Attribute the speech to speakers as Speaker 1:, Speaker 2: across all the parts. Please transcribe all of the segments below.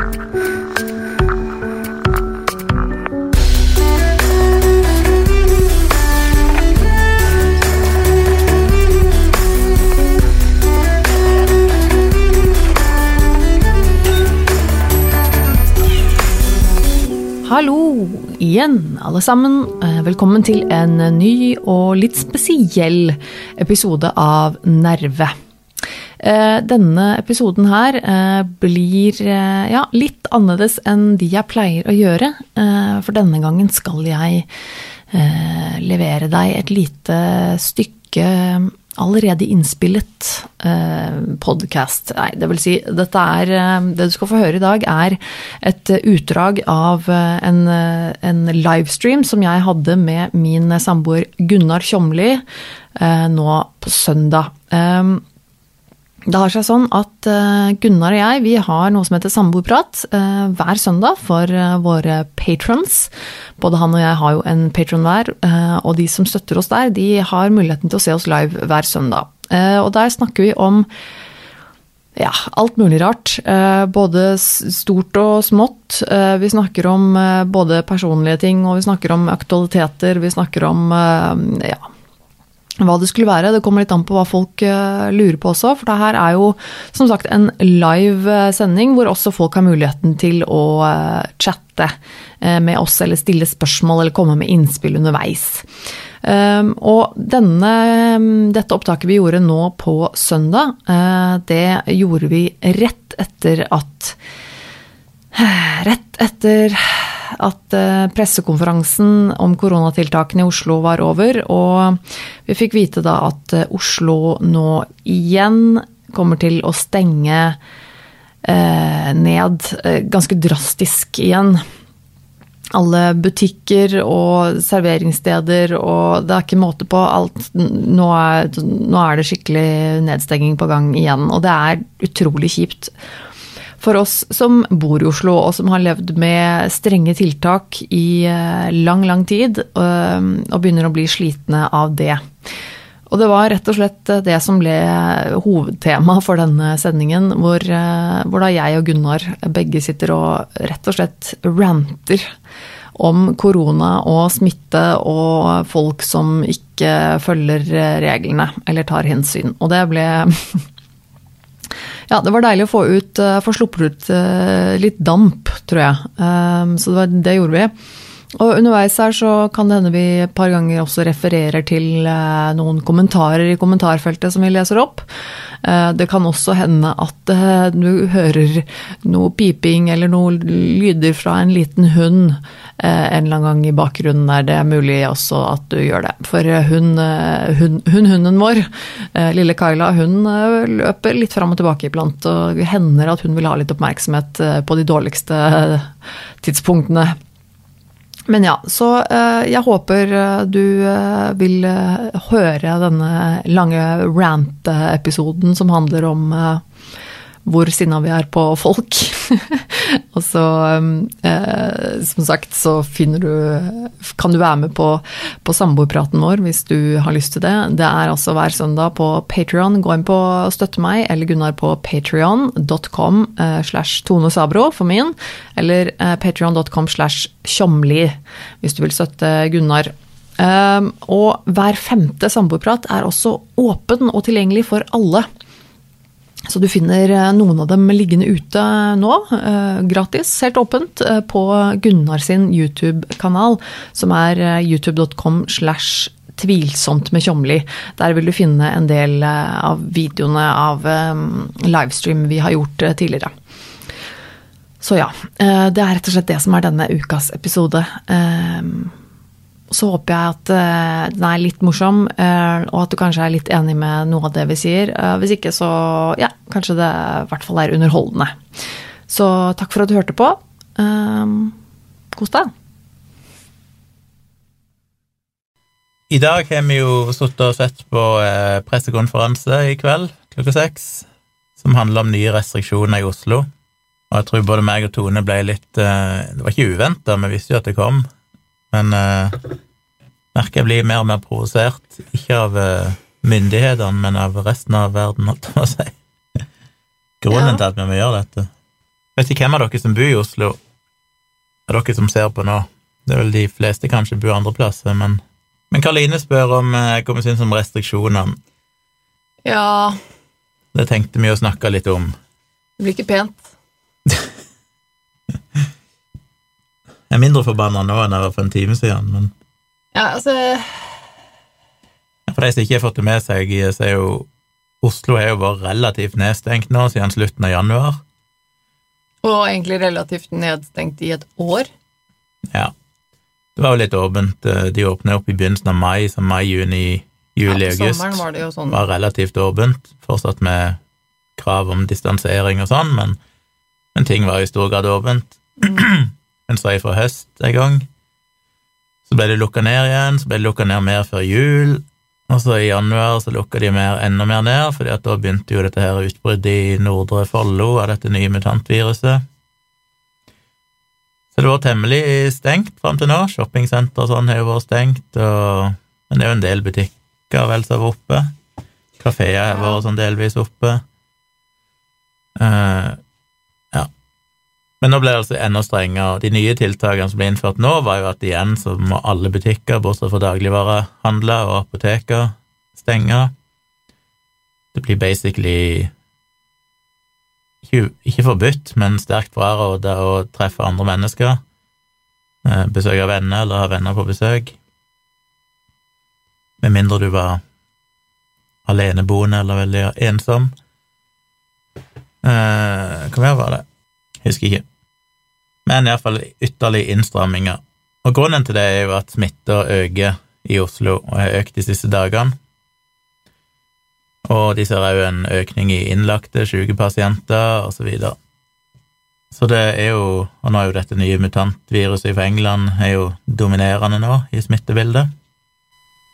Speaker 1: Hallo igjen, alle sammen. Eh, Velkommen til en ny og litt spesiell episode av Nerve. Eh, Denne episoden her eh, blir eh, ja, litt annerledes enn de jeg pleier å gjøre. For denne gangen skal jeg levere deg et lite stykke allerede innspillet eh, podkast. Nei, det vil si, dette er Det du skal få høre i dag, er et utdrag av en, en livestream som jeg hadde med min samboer Gunnar Tjomli nå på søndag. Det har seg sånn at eh, Gunnar og jeg vi har noe som heter samboerprat eh, hver søndag for eh, våre patrons. Både han og jeg har jo en patron hver, og de som støtter oss der, de har muligheten til å se oss live hver søndag. Og der snakker vi om ja, alt mulig rart. Både stort og smått. Vi snakker om både personlige ting, og vi snakker om aktualiteter. Vi snakker om ja, hva det skulle være. Det kommer litt an på hva folk eh, lurer på også, for det her er jo som sagt en live eh, sending hvor også folk har muligheten til å eh, chatte med oss eller stille spørsmål eller komme med innspill underveis. Um, og denne, dette opptaket vi gjorde nå på søndag, det gjorde vi rett etter at Rett etter at eh, pressekonferansen om koronatiltakene i Oslo var over, og vi fikk vite da at eh, Oslo nå igjen kommer til å stenge eh, ned ganske drastisk igjen. Alle butikker og serveringssteder, og det er ikke måte på alt. Nå er, nå er det skikkelig nedstenging på gang igjen, og det er utrolig kjipt for oss som bor i Oslo, og som har levd med strenge tiltak i eh, lang, lang tid, øh, og begynner å bli slitne av det. Og det var rett og slett det som ble hovedtema for denne sendingen, hvor, eh, hvor da jeg og Gunnar begge sitter og rett og slett ranter om korona og smitte og folk som ikke følger reglene eller tar hensyn. Og det ble Ja, det var deilig å få ut, eh, få sluppet ut eh, litt damp, tror jeg. Um, Så det, var, det gjorde vi. Og underveis her så kan det hende vi et par ganger også refererer til eh, noen kommentarer i kommentarfeltet som vi leser opp. Det kan også hende at du hører noe piping eller noen lyder fra en liten hund en eller annen gang i bakgrunnen er det mulig også at du gjør det. For eh, hun, eh, hun, hun hunden vår, eh, lille Kyla, hun eh, løper litt fram og tilbake iblant, og hender at hun vil ha litt oppmerksomhet eh, på de dårligste tidspunktene. Men ja, så eh, jeg håper eh, du eh, vil eh, høre denne lange rant-episoden som handler om eh, hvor sinna vi er på folk. og så, eh, som sagt, så finner du Kan du være med på, på samboerpraten vår hvis du har lyst til det. Det er altså hver søndag på Patrion. Gå inn på Støtte meg eller Gunnar på patrion.com eh, slash Tone Sabro for min, eller eh, patrion.com slash Tjomli hvis du vil støtte Gunnar. Um, og hver femte samboerprat er også åpen og tilgjengelig for alle. Så du finner eh, noen av dem liggende ute nå, eh, gratis, helt åpent, eh, på Gunnar sin YouTube-kanal, som er youtube.com slash tvilsomt med Tjomli. Der vil du finne en del av videoene av livestream vi har gjort tidligere. Så ja, det er rett og slett det som er denne ukas episode. Så håper jeg at eh, den er litt morsom, eh, og at du kanskje er litt enig med noe av det vi sier. Eh, Hvis ikke, så ja, kanskje det i hvert fall er underholdende. Så takk for at du hørte på. Kos deg.
Speaker 2: I dag har vi jo sittet og sett på pressekonferanse i kveld klokka seks, som handler om nye restriksjoner i Oslo. Og jeg tror både meg og Tone ble litt Det var ikke uventa, vi visste jo at det kom, men eh, merker jeg blir mer og mer provosert, ikke av eh, myndighetene, men av resten av verden, holdt jeg på å si. Grunnen
Speaker 1: Ja.
Speaker 2: til at vi må gjøre dette. Vet ikke hvem av dere som bor i Oslo, er dere som ser på nå. Det er vel de fleste kanskje bor andre plasser, men Men Karoline spør om eh, hva vi syns om restriksjonene.
Speaker 3: Ja,
Speaker 2: Det tenkte vi å snakke litt om.
Speaker 3: det blir ikke pent.
Speaker 2: Jeg er mindre forbanna nå enn jeg var for en time siden, men
Speaker 3: Ja, altså
Speaker 2: for de som ikke har fått det med seg, så er jo Oslo har jo vært relativt nedstengt nå siden slutten av januar.
Speaker 3: Og egentlig relativt nedstengt i et år.
Speaker 2: Ja. Det var jo litt åpent. De åpnet opp i begynnelsen av mai, så mai, juni, juli,
Speaker 3: ja,
Speaker 2: august
Speaker 3: var det jo sånn.
Speaker 2: var relativt åpent. Fortsatt med krav om distansering og sånn, men, men ting var i stor grad åpent. Men så fra høst en gang så ble det lukka ned igjen, så ble det lukka ned mer før jul, og så i januar så lukka de mer, enda mer ned, fordi at da begynte jo dette her utbruddet i Nordre Follo av dette nye mutantviruset. Så det var temmelig stengt fram til nå. Shoppingsenter og sånn har jo vært stengt, og, men det er jo en del butikker vel som var oppe. Kafeer har vært sånn delvis oppe. Ja. Men nå ble det altså enda strengere. De nye tiltakene som ble innført nå, var jo at igjen så må alle butikker, bortsett fra dagligvarehandler og apoteker, stenge. Det blir basically ikke, ikke forbudt, men sterkt fraråda å treffe andre mennesker. Eh, Besøke venner eller ha venner på besøk. Med mindre du var aleneboende eller veldig ensom. Eh, Hva mer var det? Husker ikke. Men iallfall ytterligere innstramminger. Og grunnen til det er jo at smitta øker i Oslo, og har økt de siste dagene. Og de ser òg en økning i innlagte, syke pasienter osv. Så, videre. så det er jo Og nå er jo dette nye mutantviruset fra England er jo dominerende nå i smittebildet.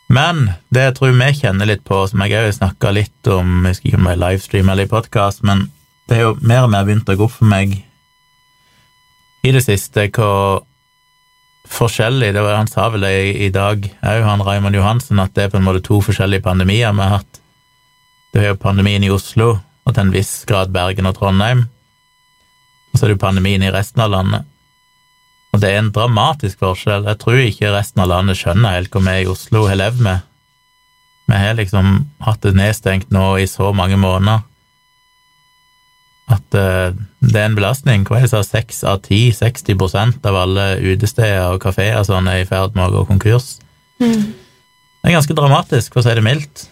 Speaker 2: Men det jeg tror vi kjenner litt på, som jeg òg snakka litt om, jeg husker ikke om det livestream eller i podkast, men det er jo mer og mer begynt å gå opp for meg i det siste hvor forskjellig det var, Han sa vel det i, i dag òg, han Raymond Johansen, at det er på en måte to forskjellige pandemier vi har hatt. Det er jo pandemien i Oslo, og til en viss grad Bergen og Trondheim. Og så er det jo pandemien i resten av landet. Og det er en dramatisk forskjell. Jeg tror ikke resten av landet skjønner helt hva vi i Oslo har levd med. Vi har liksom hatt det nedstengt nå i så mange måneder at uh, det er en belastning. Hva er det sa, seks av ti, 60% av alle utesteder og kafeer sånn er i ferd med å gå konkurs.
Speaker 3: Mm.
Speaker 2: Det er ganske dramatisk, for å si det mildt.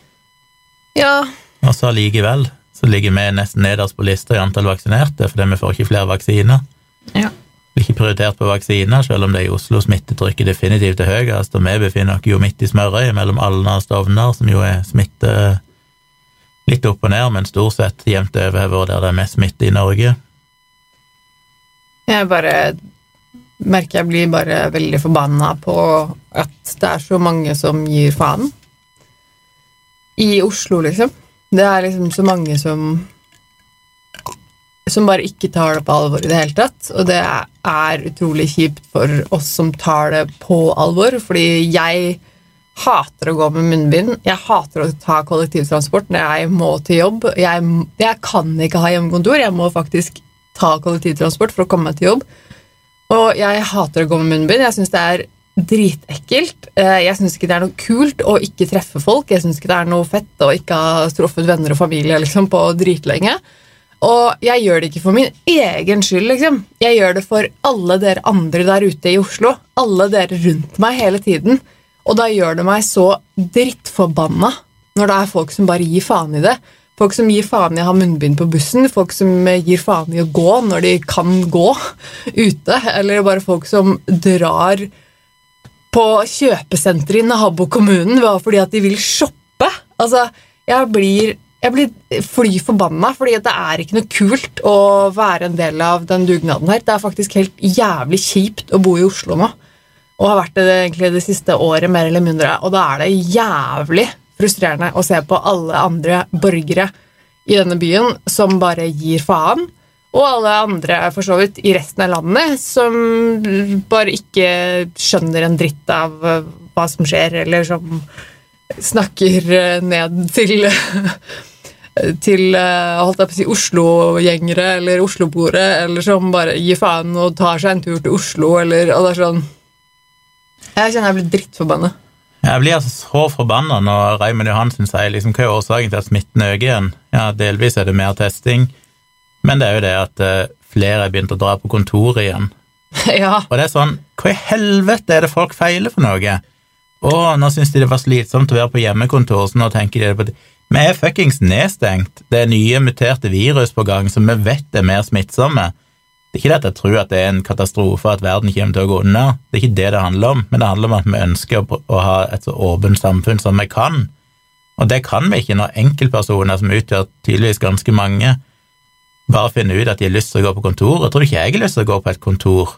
Speaker 3: Ja,
Speaker 2: Og så allikevel så ligger vi nesten nederst på lista i antall vaksinerte, fordi vi får ikke flere vaksiner.
Speaker 3: Ja.
Speaker 2: Er ikke prioritert på vaksiner, selv om det i Oslo smittetrykket definitivt er høyest, og vi befinner oss jo midt i smørøyet mellom Alna og Stovner, som jo er smitte litt opp og ned, men stort sett jevnt over har vært der det er mest smitte i Norge.
Speaker 3: Jeg bare merker jeg blir bare veldig forbanna på at det er så mange som gir faen. I Oslo, liksom. Det er liksom så mange som som bare ikke tar det på alvor i det hele tatt. Og det er utrolig kjipt for oss som tar det på alvor, fordi jeg hater å gå med munnbind. Jeg hater å ta kollektivtransport når jeg må til jobb. Jeg, jeg kan ikke ha hjemmekontor, jeg må faktisk ta kollektivtransport for å komme meg til jobb. Og jeg hater å gå med munnbind. Jeg syns det er dritekkelt. Eh, Jeg syns ikke det er noe kult å ikke treffe folk. Jeg syns ikke det er noe fett å ikke ha truffet venner og familie liksom, på dritlenge. Og jeg gjør det ikke for min egen skyld, liksom. Jeg gjør det for alle dere andre der ute i Oslo. Alle dere rundt meg hele tiden. Og da gjør det meg så drittforbanna når det er folk som bare gir faen i det. Folk som gir faen i å ha munnbind på bussen, folk som gir faen i å gå når de kan gå ute, eller bare folk som drar på kjøpesenteret i nabokommunen bare fordi at de vil shoppe. Altså, jeg blir, jeg blir fly forbanna, fordi det er ikke noe kult å være en del av den dugnaden her. Det er faktisk helt jævlig kjipt å bo i Oslo nå, og har vært det egentlig det siste året, mer eller mindre. Og da er det jævlig frustrerende å se på alle andre borgere i denne byen som bare gir faen. Og alle andre for så vidt i resten av landet som bare ikke skjønner en dritt av eh, hva som skjer, eller som snakker eh, ned til til eh, holdt jeg på å si, Oslo-gjengere eller Oslo-boere, eller som bare gir faen og tar seg en tur til Oslo, eller og det er sånn Jeg kjenner jeg blir drittforbanna.
Speaker 2: Jeg blir altså så forbanna når Raymond Johansen sier liksom, hva er årsaken til at smitten øker igjen. Ja, Delvis er det mer testing, men det er jo det at uh, flere har begynt å dra på kontoret igjen.
Speaker 3: ja.
Speaker 2: Og det er sånn, hva i helvete er det folk feiler for noe? Å, nå syns de det var slitsomt å være på hjemmekontor, så nå tenker de det på det. Vi er fuckings nedstengt. Det er nye muterte virus på gang som vi vet er mer smittsomme. Det er ikke det at jeg tror at det er en katastrofe at verden kommer til å gå under, det er ikke det det handler om, men det handler om at vi ønsker å ha et så åpent samfunn som vi kan. Og det kan vi ikke når enkeltpersoner, som utgjør tydeligvis ganske mange, bare finner ut at de har lyst til å gå på kontor. Jeg tror ikke jeg har lyst til å gå på et kontor.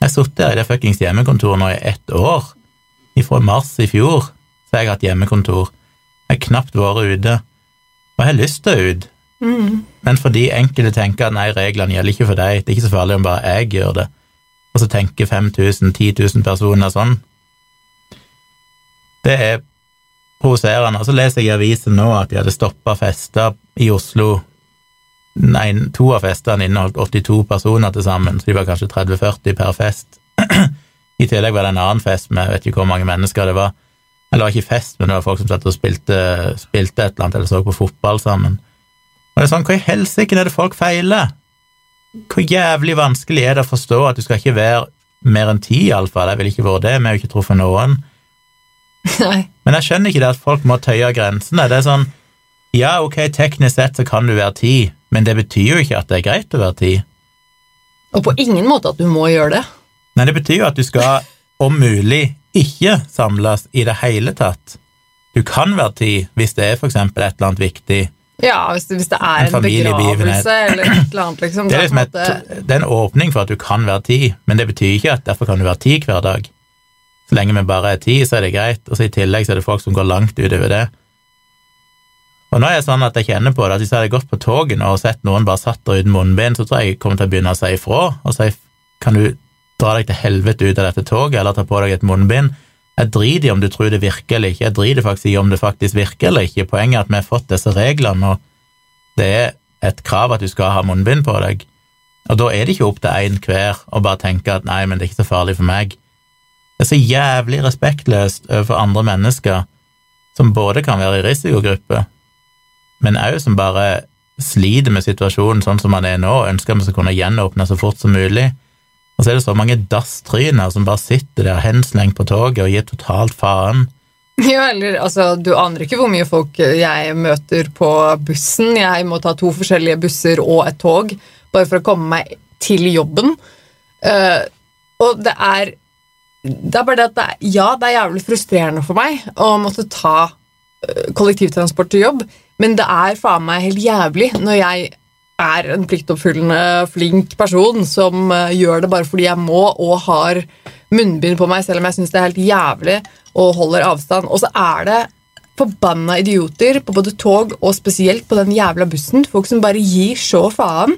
Speaker 2: Jeg har sittet her i det fuckings hjemmekontoret nå i ett år. Fra mars i fjor så har jeg hatt hjemmekontor. Jeg har knapt vært ute, og jeg har lyst til å ut. Mm. Men fordi enkelte tenker at nei, reglene gjelder ikke for deg, det er ikke så farlig om bare jeg gjør det, og så tenker 5000, 10 000 personer sånn, det er provoserende. Og så leser jeg i avisen nå at de hadde stoppa fester i Oslo. Nei, to av festene inneholdt 82 personer til sammen, så de var kanskje 30-40 per fest. I tillegg var det en annen fest med vet ikke hvor mange mennesker det var. Eller det var ikke fest, men det var folk som satt og spilte, spilte et eller annet, eller så på fotball sammen. Og det er sånn, Hva i helsike er det folk feiler? Hvor jævlig vanskelig er det å forstå at du skal ikke være mer enn ti, iallfall? Jeg vil ikke være det, vi har jo ikke truffet noen.
Speaker 3: Nei.
Speaker 2: Men jeg skjønner ikke det at folk må tøye grensene. Det er sånn, ja, ok, teknisk sett så kan du være ti, men det betyr jo ikke at det er greit å være ti.
Speaker 3: Og på ingen måte at du må gjøre det.
Speaker 2: Nei, det betyr jo at du skal, om mulig, ikke samles i det hele tatt. Du kan være ti hvis det er for eksempel et eller annet viktig.
Speaker 3: Ja, hvis det, hvis det er en, en begravelse eller et eller annet, liksom.
Speaker 2: Det er, liksom et, det er en åpning for at du kan være ti, men det betyr ikke at derfor kan du være ti hver dag. Så lenge vi bare er ti, så er det greit, og så i tillegg så er det folk som går langt utover det. Og nå er det sånn at jeg kjenner på det, at hvis jeg hadde gått på toget og sett noen bare satt der uten munnbind, så tror jeg jeg kommer til å begynne å si ifra og si kan du dra deg til helvete ut av dette toget, eller ta på deg et munnbind. Jeg driter i om du tror det virker eller ikke, jeg driter faktisk i om det faktisk virker eller ikke. Poenget er at vi har fått disse reglene, og det er et krav at du skal ha munnbind på deg. Og da er det ikke opp til én hver å bare tenke at nei, men det er ikke så farlig for meg. Det er så jævlig respektløst overfor andre mennesker som både kan være i risikogruppe, men òg som bare sliter med situasjonen sånn som man er nå, ønsker vi skal kunne gjenåpne så fort som mulig. Og så er det så mange dasstryner som bare sitter der henslengt på toget og gir totalt faen.
Speaker 3: Ja, eller altså, du aner ikke hvor mye folk jeg møter på bussen. Jeg må ta to forskjellige busser og et tog bare for å komme meg til jobben. Uh, og det er Det er bare det at det er, ja, det er jævlig frustrerende for meg å måtte ta uh, kollektivtransport til jobb, men det er faen meg helt jævlig når jeg er en pliktoppfyllende, flink person som uh, gjør det bare fordi jeg må, og har munnbind på meg, selv om jeg syns det er helt jævlig og holder avstand. Og så er det forbanna idioter på både tog og spesielt på den jævla bussen. Folk som bare gir så faen.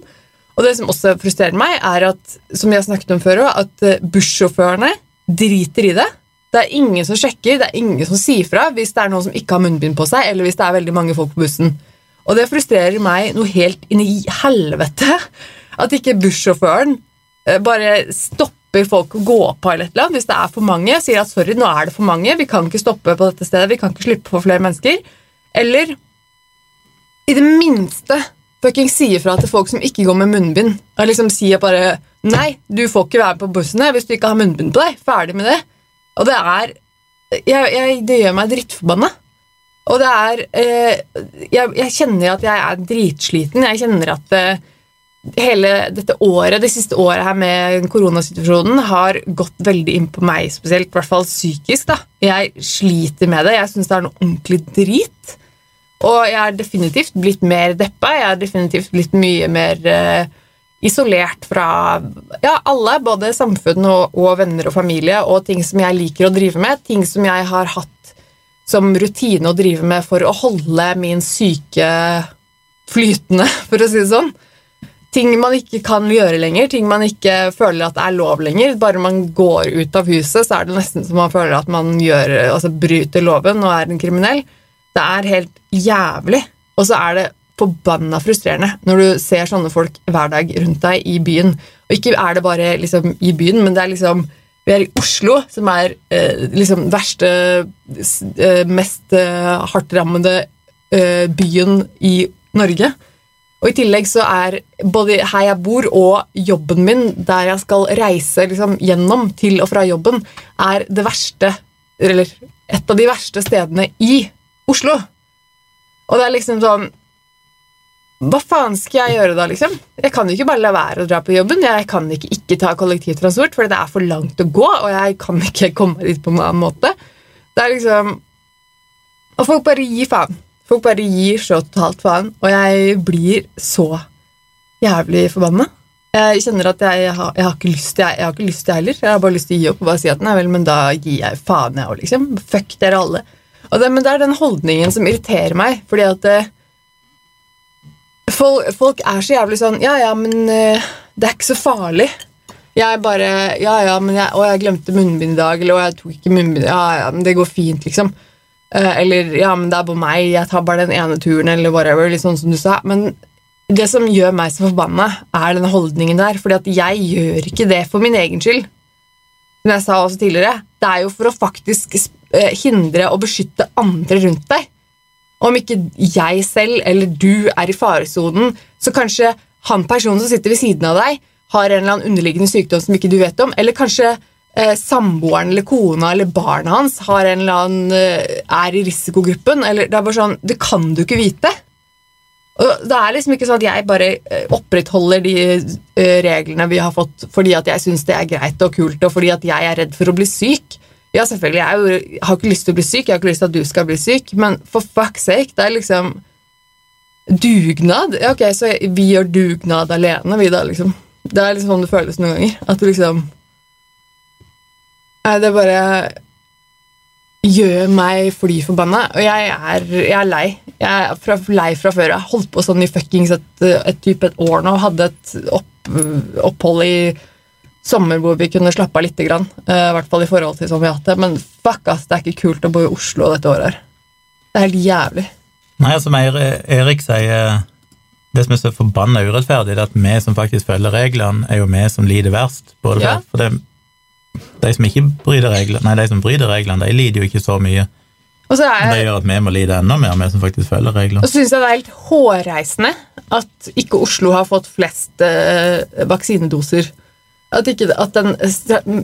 Speaker 3: Og det som også frustrerer meg, er at som jeg snakket om før, at uh, bussjåførene driter i det. Det er ingen som sjekker, det er ingen som sier fra hvis det er noen som ikke har munnbind på seg, eller hvis det er veldig mange folk på bussen. Og det frustrerer meg noe helt inn i helvete at ikke bussjåføren eh, bare stopper folk å gå på eller et eller annet hvis det er for mange. Sier at sorry, nå er det for mange, vi kan ikke stoppe på dette stedet, vi kan ikke slippe på flere mennesker. Eller i det minste fuckings sier fra til folk som ikke går med munnbind. Og liksom sier bare Nei, du får ikke være på bussene hvis du ikke har munnbind på deg. Ferdig med det. Og det er jeg, jeg, Det gjør meg drittforbanna. Og det er eh, jeg, jeg, kjenner at jeg er dritsliten. Jeg kjenner at eh, hele dette året, det siste året her med koronasituasjonen har gått veldig inn på meg spesielt, i hvert fall psykisk. da. Jeg sliter med det. Jeg syns det er noe ordentlig drit. Og jeg er definitivt blitt mer deppa. Jeg er definitivt blitt mye mer eh, isolert fra ja, alle, både samfunn og, og venner og familie, og ting som jeg liker å drive med. Ting som jeg har hatt som rutine å drive med for å holde min syke flytende, for å si det sånn. Ting man ikke kan gjøre lenger, ting man ikke føler at er lov lenger. Bare man går ut av huset, så er det nesten som man føler at man gjør, altså bryter loven og er en kriminell. Det er helt jævlig. Og så er det forbanna frustrerende når du ser sånne folk hver dag rundt deg i byen. Og ikke er det bare liksom i byen, men det er liksom Vi er i Oslo, som er eh, liksom verste, eh, mest eh, hardtrammede eh, byen i Norge. Og i tillegg så er både her jeg bor og jobben min, der jeg skal reise liksom, gjennom til og fra jobben, er det verste, eller et av de verste stedene i Oslo. Og det er liksom sånn Hva faen skal jeg gjøre da, liksom? Jeg kan jo ikke bare la være å dra på jobben. Jeg kan ikke ikke ta kollektivtransport, for det er for langt å gå, og jeg kan ikke komme dit på en annen måte. Det er liksom Og folk bare gir faen. Folk bare gir så totalt faen, og jeg blir så jævlig forbanna. Jeg kjenner at jeg har, jeg har ikke lyst til jeg, jeg har ikke lyst til heller. Jeg har bare lyst til å gi opp og bare si at nei vel, men da gir jeg faen, jeg òg, liksom. Fuck dere alle. Det, men det er den holdningen som irriterer meg, fordi at eh, folk, folk er så jævlig sånn Ja, ja, men eh, det er ikke så farlig. Jeg bare Ja, ja, men jeg, å, jeg glemte munnbind i dag, eller å, jeg tok ikke munnbind Ja, ja, men det går fint, liksom. Eh, eller ja, men det er på meg, jeg tar bare den ene turen, eller whatever, litt sånn som du sa. Men det som gjør meg så forbanna, er den holdningen der. Fordi at jeg gjør ikke det for min egen skyld. Som jeg sa også tidligere, det er jo for å faktisk eh, hindre og beskytte andre rundt deg. Om ikke jeg selv eller du er i faresonen, så kanskje han personen som sitter ved siden av deg, har en eller annen underliggende sykdom som ikke du vet om, eller kanskje eh, samboeren eller kona eller barna hans har en eller annen, eh, er i risikogruppen. Eller, det er bare sånn, det kan du ikke vite. Og det er liksom ikke sånn at jeg bare eh, opprettholder de eh, reglene vi har fått fordi at jeg syns det er greit og kult, og fordi at jeg er redd for å bli syk. Ja, selvfølgelig, jeg har ikke lyst til å bli syk, jeg har ikke lyst til at du skal bli syk, men for fuck's sake, det er liksom Dugnad? Ja, ok, så vi gjør dugnad alene, vi da, liksom. Det er liksom sånn det føles noen ganger. At du liksom Nei, det bare gjør meg fly forbanna. Og jeg er, jeg er lei. Jeg er fra, lei fra før. Jeg har holdt på sånn i fuckings et, et type et år nå. Hadde et opp, opphold i sommer hvor vi kunne slappe av lite grann. eh, I hvert fall i forhold til som vi har hatt det. Men fuck ass, det er ikke kult å bo i Oslo dette året her. Det er helt jævlig.
Speaker 2: Nei, som Erik sier, det som er så forbanna urettferdig, det er at vi som faktisk følger reglene, er jo vi som lider verst. Både
Speaker 3: Ja.
Speaker 2: for, det, de som ikke bryter reglene, nei, de som bryter reglene, de lider jo ikke så mye.
Speaker 3: Og så
Speaker 2: Men det
Speaker 3: er,
Speaker 2: gjør at vi må lide enda mer, vi som faktisk følger reglene.
Speaker 3: og så syns jeg det er helt hårreisende at ikke Oslo har fått flest eh, vaksinedoser. At, ikke, at den,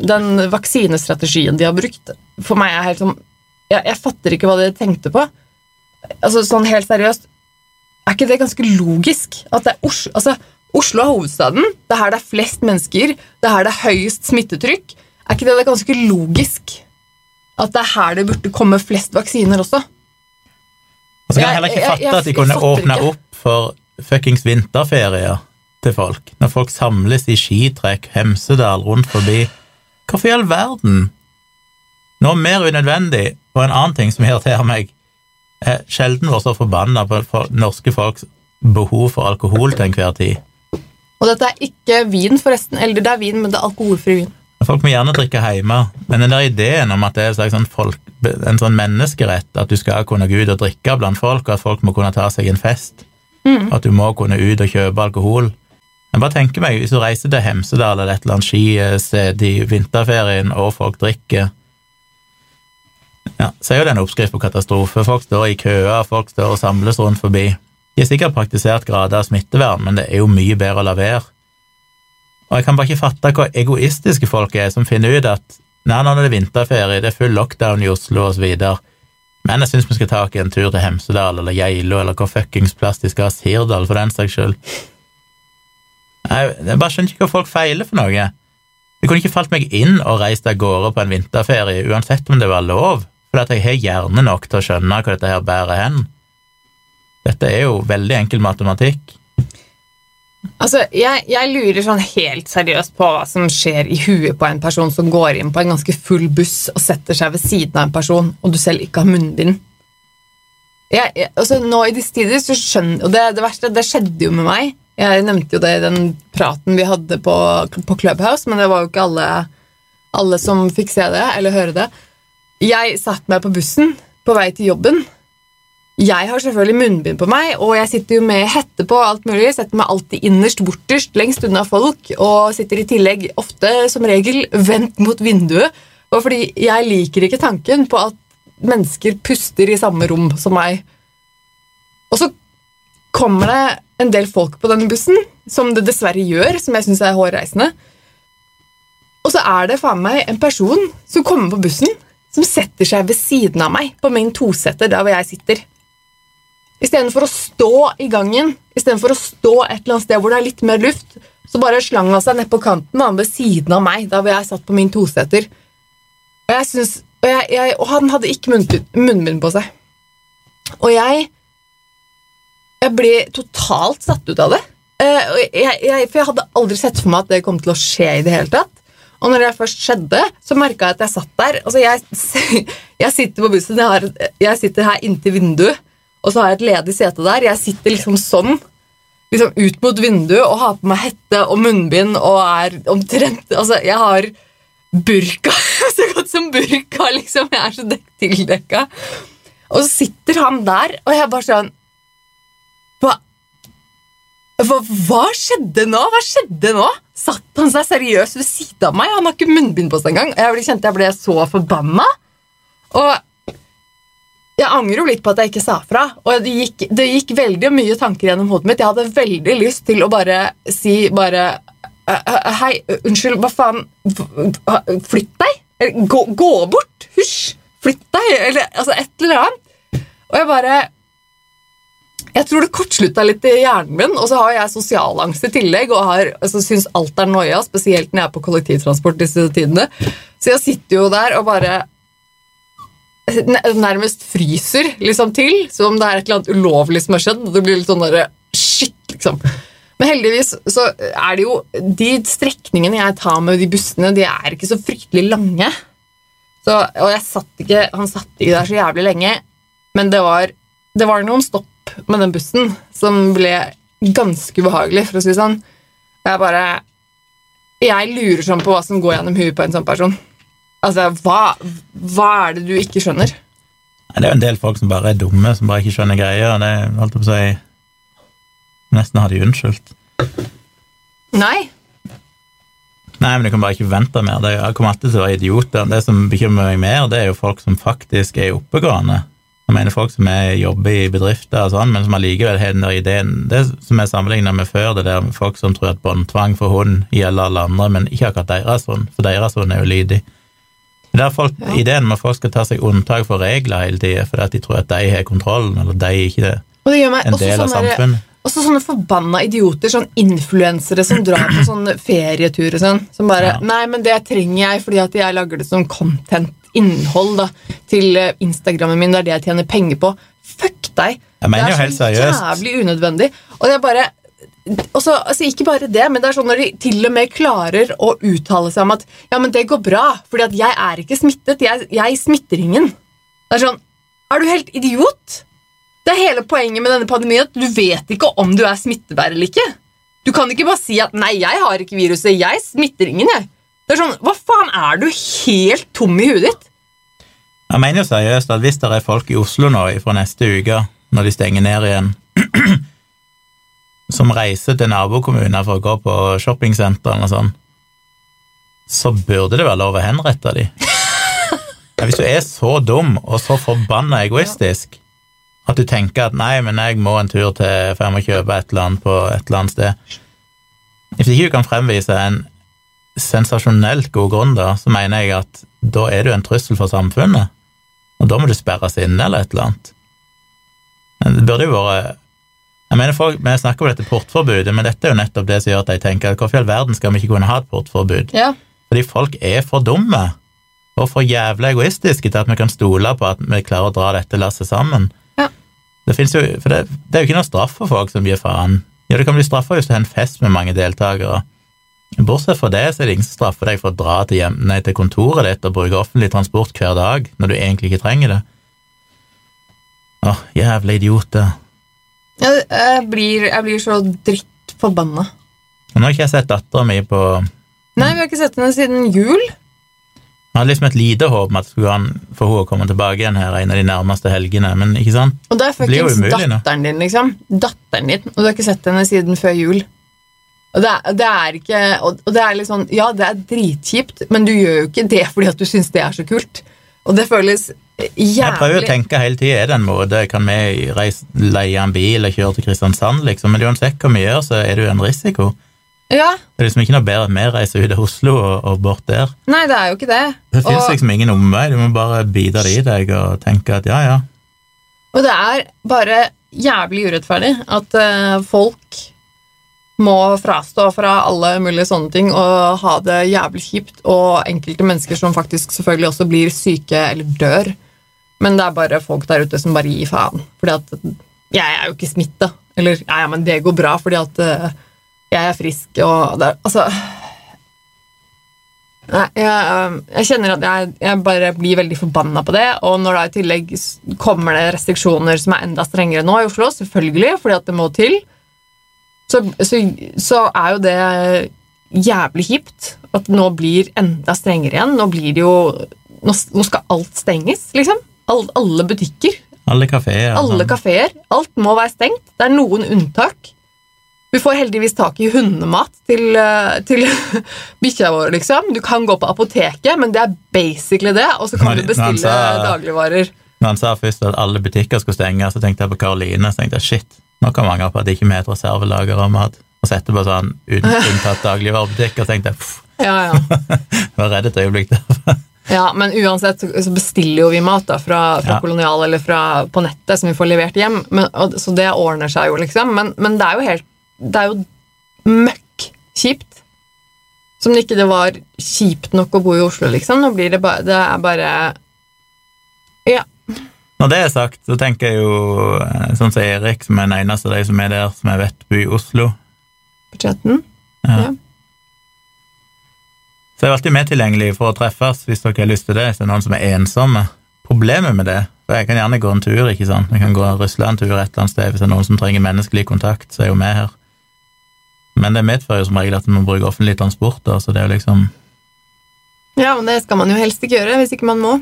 Speaker 3: den vaksinestrategien de har brukt, for meg er helt sånn jeg, jeg fatter ikke hva de tenkte på. Altså Sånn helt seriøst, er ikke det ganske logisk? At det er Oslo, altså, Oslo er hovedstaden, det er her det er flest mennesker, det er her det er høyest smittetrykk. Er ikke det, det ganske logisk at det er her det burde komme flest vaksiner også?
Speaker 2: Og så kan jeg heller ikke fatte at de kunne åpne opp for fuckings vinterferier til folk, når folk samles i skitrekk, Hemsedal, rundt forbi. Hvorfor i all verden? Noe mer unødvendig, og en annen ting som irriterer meg, er sjelden vært så forbanna på for norske folks behov for alkohol til enhver tid.
Speaker 3: Og dette er ikke vin, forresten. Eller det er vin, men det er alkoholfri vin.
Speaker 2: Folk må gjerne drikke hjemme, men den der ideen om at det er en sånn, folk, en sånn menneskerett at du skal kunne gå ut og drikke blant folk, og at folk må kunne ta seg en fest, at du må kunne ut og kjøpe alkohol Jeg bare tenker meg, Hvis du reiser til Hemsedal eller et eller annet skisted i vinterferien, og folk drikker ja, så er jo det en oppskrift på katastrofe. Folk står i køer, folk står og samles rundt forbi. De har sikkert praktisert grader av smittevern, men det er jo mye bedre å la være. Og jeg kan bare ikke fatte hvor egoistiske folk er som finner ut at nei, nå er det vinterferie, det er full lockdown i Oslo osv., men jeg syns vi skal ta en tur til Hemsedal eller Geilo eller hvor fuckings plass de skal ha, Sirdal for den saks skyld. Nei, Jeg bare skjønner ikke hva folk feiler for noe. Det kunne ikke falt meg inn å reise av gårde på en vinterferie, uansett om det var lov, for at jeg har hjerne nok til å skjønne hva dette her bærer hen. Dette er jo veldig enkel matematikk.
Speaker 3: Altså, jeg, jeg lurer sånn helt seriøst på hva som skjer i huet på en person som går inn på en ganske full buss og setter seg ved siden av en person, og du selv ikke har munnbind. Jeg, jeg, altså, nå i disse tider så skjønner Og det, det verste, det skjedde jo med meg. Jeg nevnte jo det i den praten vi hadde på, på Clubhouse, men det var jo ikke alle, alle som fikk se det eller høre det. Jeg satte meg på bussen på vei til jobben, jeg har selvfølgelig munnbind på meg, og jeg sitter jo med hette på alt mulig. Setter meg alltid innerst, borterst, lengst unna folk, og sitter i tillegg ofte, som regel, vendt mot vinduet. Og fordi jeg liker ikke tanken på at mennesker puster i samme rom som meg. Og så kommer det en del folk på denne bussen, som det dessverre gjør, som jeg syns er hårreisende. Og så er det faen meg en person som kommer på bussen, som setter seg ved siden av meg på min toseter der hvor jeg sitter. Istedenfor å stå i gangen, istedenfor å stå et eller annet sted hvor det er litt mer luft, så bare slang han seg ned på kanten han ved siden av meg der hvor jeg satt på min toseter. Og, jeg synes, og, jeg, jeg, og han hadde ikke munnbind på seg. Og jeg Jeg ble totalt satt ut av det. Eh, jeg, jeg, for jeg hadde aldri sett for meg at det kom til å skje i det hele tatt. Og når det først skjedde, så merka jeg at jeg satt der. Altså jeg, jeg sitter på bussen, jeg, har, jeg sitter her inntil vinduet, og så har jeg et ledig sete der. Jeg sitter liksom sånn, liksom ut mot vinduet og har på meg hette og munnbind og er omtrent Altså, jeg har burka, så godt som burka, liksom. Jeg er så dek tildekka. Og så sitter han der, og jeg bare sånn hva, hva skjedde nå? Hva skjedde nå? Satt han seg seriøst ved siden av meg? Han har ikke munnbind på seg engang. Jeg kjente jeg ble så forbanna. Og jeg angrer jo litt på at jeg ikke sa fra. Og det gikk, det gikk veldig mye tanker gjennom hodet mitt. Jeg hadde veldig lyst til å bare si bare Hei, unnskyld, hva faen Flytt deg! Gå, gå bort! Hysj! Flytt deg! Eller altså, et eller annet. Og jeg bare jeg tror det kortslutta litt i hjernen min, og så har jeg sosialangst i tillegg og har, altså, syns alt er noia, spesielt når jeg er på kollektivtransport disse tidene. Så jeg sitter jo der og bare nærmest fryser liksom til, som om det er et eller annet ulovlig som har skjedd. Det blir litt sånn der, shit, liksom. Men heldigvis så er det jo De strekningene jeg tar med de bussene, de er ikke så fryktelig lange. Så, og jeg satt ikke, han satt ikke der så jævlig lenge, men det var, det var noen stopp med den bussen som ble ganske ubehagelig, for å si det sånn. Jeg bare Jeg lurer sånn på hva som går gjennom huet på en sånn person. Altså, hva, hva er det du ikke skjønner?
Speaker 2: Det er jo en del folk som bare er dumme, som bare ikke skjønner greier. Det holdt på å si Nesten har de unnskyldt.
Speaker 3: Nei.
Speaker 2: Nei, men du kan bare ikke vente mer. Det kommer alltid til å være idioter. Det som bekymrer meg mer, det er jo folk som faktisk er oppegående. Jeg mener folk som er, jobber i bedrifter og sånn, men som allikevel har den der ideen Det som er sammenligna med før, det der med folk som tror at båndtvang for hund gjelder alle andre, men ikke akkurat deres hund, for deres hund er jo lydig. Det er folk, ja. Ideen med at folk skal ta seg unntak for regler hele tida fordi at de tror at de har kontrollen, eller de ikke er en del av samfunnet.
Speaker 3: Også sånne forbanna idioter, sånn influensere som drar på sånn ferietur og sånn. Som bare ja. 'Nei, men det trenger jeg fordi at jeg lager det som content innhold da, til eh, Instagrammen min. Det er det jeg tjener penger på. Fuck deg!
Speaker 2: Jeg mener jo.
Speaker 3: Det er så jævlig unødvendig. Og det er bare også, altså Ikke bare det, men det er sånn når de til og med klarer å uttale seg om at ja, men det går bra, fordi at jeg er ikke smittet. Jeg, jeg smitter ingen. Det er sånn Er du helt idiot? Det er hele poenget med denne pandemien at du vet ikke om du er smittebærer eller ikke. Du kan ikke bare si at 'nei, jeg har ikke viruset, jeg smitter ingen', jeg. Det er sånn, Hva faen, er du helt tom i huet ditt?
Speaker 2: Jeg mener jo seriøst at hvis det er folk i Oslo nå fra neste uke, når de stenger ned igjen, som reiser til nabokommuner for å gå på shoppingsenter eller sånn, så burde det være lov å henrette de. Hvis du er så dum og så forbanna egoistisk at du tenker at nei, men jeg må en tur til for jeg må kjøpe et eller annet på et eller annet sted Hvis ikke du kan fremvise en sensasjonelt god grunn, da, så mener jeg at da er du en trussel for samfunnet, og da må du sperres inne eller et eller annet. Men det burde jo vært jeg mener folk, Vi snakker om dette portforbudet, men dette er jo nettopp det som gjør at jeg tenker at hvorfor i all verden skal vi ikke kunne ha et portforbud?
Speaker 3: Ja.
Speaker 2: Fordi folk er for dumme og for jævlig egoistiske til at vi kan stole på at vi klarer å dra dette lasset sammen.
Speaker 3: Ja.
Speaker 2: Det, jo, det, det, er jo ikke noe straff for folk som gir faen. Ja, det kan bli straffa hvis du har en fest med mange deltakere. Bortsett fra det, så er det ingen som straffer deg for å dra til, hjem, nei, til kontoret ditt og bruke offentlig transport hver dag når du egentlig ikke trenger det. Åh, jævla idioter.
Speaker 3: Jeg, jeg, blir, jeg blir så drittforbanna.
Speaker 2: Nå har ikke jeg sett dattera mi på
Speaker 3: Nei, vi har ikke sett henne siden jul.
Speaker 2: Jeg hadde liksom et lite håp om at skulle han få henne å komme tilbake igjen her en av de nærmeste helgene, men ikke sant?
Speaker 3: Og det er fuckings datteren din, liksom. Datteren din, og du har ikke sett henne siden før jul. Og det er, det er ikke og, det er litt sånn, Ja, det er dritkjipt, men du gjør jo ikke det fordi at du syns det er så kult. Og det føles jævlig
Speaker 2: Jeg prøver å tenke hele tida, er det en måte, kan vi reise, leie en bil og kjøre til Kristiansand, liksom, men uansett hva vi gjør, så er det jo en risiko.
Speaker 3: Ja,
Speaker 2: Det er liksom ikke noe bedre enn vi reiser ut av Oslo og, og bort der.
Speaker 3: Nei, det er jo ikke det.
Speaker 2: Det fins
Speaker 3: Og-
Speaker 2: liksom ingen omvei, du må bare bite det i deg og tenke at ja, ja.
Speaker 3: Og det er bare jævlig urettferdig at uh, folk må frastå fra alle mulige sånne ting og ha det jævlig kjipt, og enkelte mennesker som faktisk selvfølgelig også blir syke eller dør. Men det er bare folk der ute som bare gir faen. Fordi at jeg er jo ikke smitta. Eller ja, ja, men det går bra fordi at eh, jeg er frisk og det Altså Nei, jeg, øh, jeg kjenner at jeg, jeg bare blir veldig forbanna på det. Og når da i tillegg kommer det restriksjoner som er enda strengere nå i Oslo, selvfølgelig, fordi at det må til, så, så, så er jo det jævlig kjipt at nå blir enda strengere igjen. Nå blir det jo Nå, nå skal alt stenges, liksom. All, alle butikker,
Speaker 2: Alle kafeer.
Speaker 3: alle kaféer. Alt må være stengt. Det er noen unntak. Vi får heldigvis tak i hundemat til, eh, til bikkja vår, liksom. Du kan gå på apoteket, men det er basically det. Og så kan du bestille
Speaker 2: sa-
Speaker 3: dagligvarer.
Speaker 2: Når han sa først at alle butikker skulle stenge, så tenkte jeg på Karoline. Så tenkte jeg shit, nå kan mange på at ikke vi har et reservelager av mat. Og så etterpå sånn uten unntatt dagligvarebutikk, og tenkte jeg
Speaker 3: Ja, ja.
Speaker 2: var redd et øyeblikk der.
Speaker 3: ja, men uansett så bestiller jo vi mat da, fra, fra
Speaker 2: Ja.
Speaker 3: Kolonial eller fra, på nettet som vi får levert hjem. Men, og, så det ordner seg jo, liksom. Men, men det er jo helt Det er jo møkk kjipt. Som det ikke det var kjipt nok å bo i Oslo, liksom. Nå blir det bare Det er bare.
Speaker 2: Når det er sagt, så tenker jeg jo eh, sånn som Erik, som er den eneste av de som er der, som jeg vet bor i Oslo.
Speaker 3: Budsjetten.
Speaker 2: Ja.
Speaker 3: Ja.
Speaker 2: Så jeg er alltid med tilgjengelig for å treffes hvis dere har lyst til det, hvis det er noen som er ensomme. Problemet med det, for jeg kan gjerne gå en tur, ikke sant, jeg kan gå og rusle en tur et eller annet sted, hvis det er noen som trenger menneskelig kontakt, så er jo vi her. Men det medfører jo som regel at man må bruke offentlig transport, da, så det er jo liksom
Speaker 3: ja, men det skal man jo helst ikke gjøre hvis ikke man må.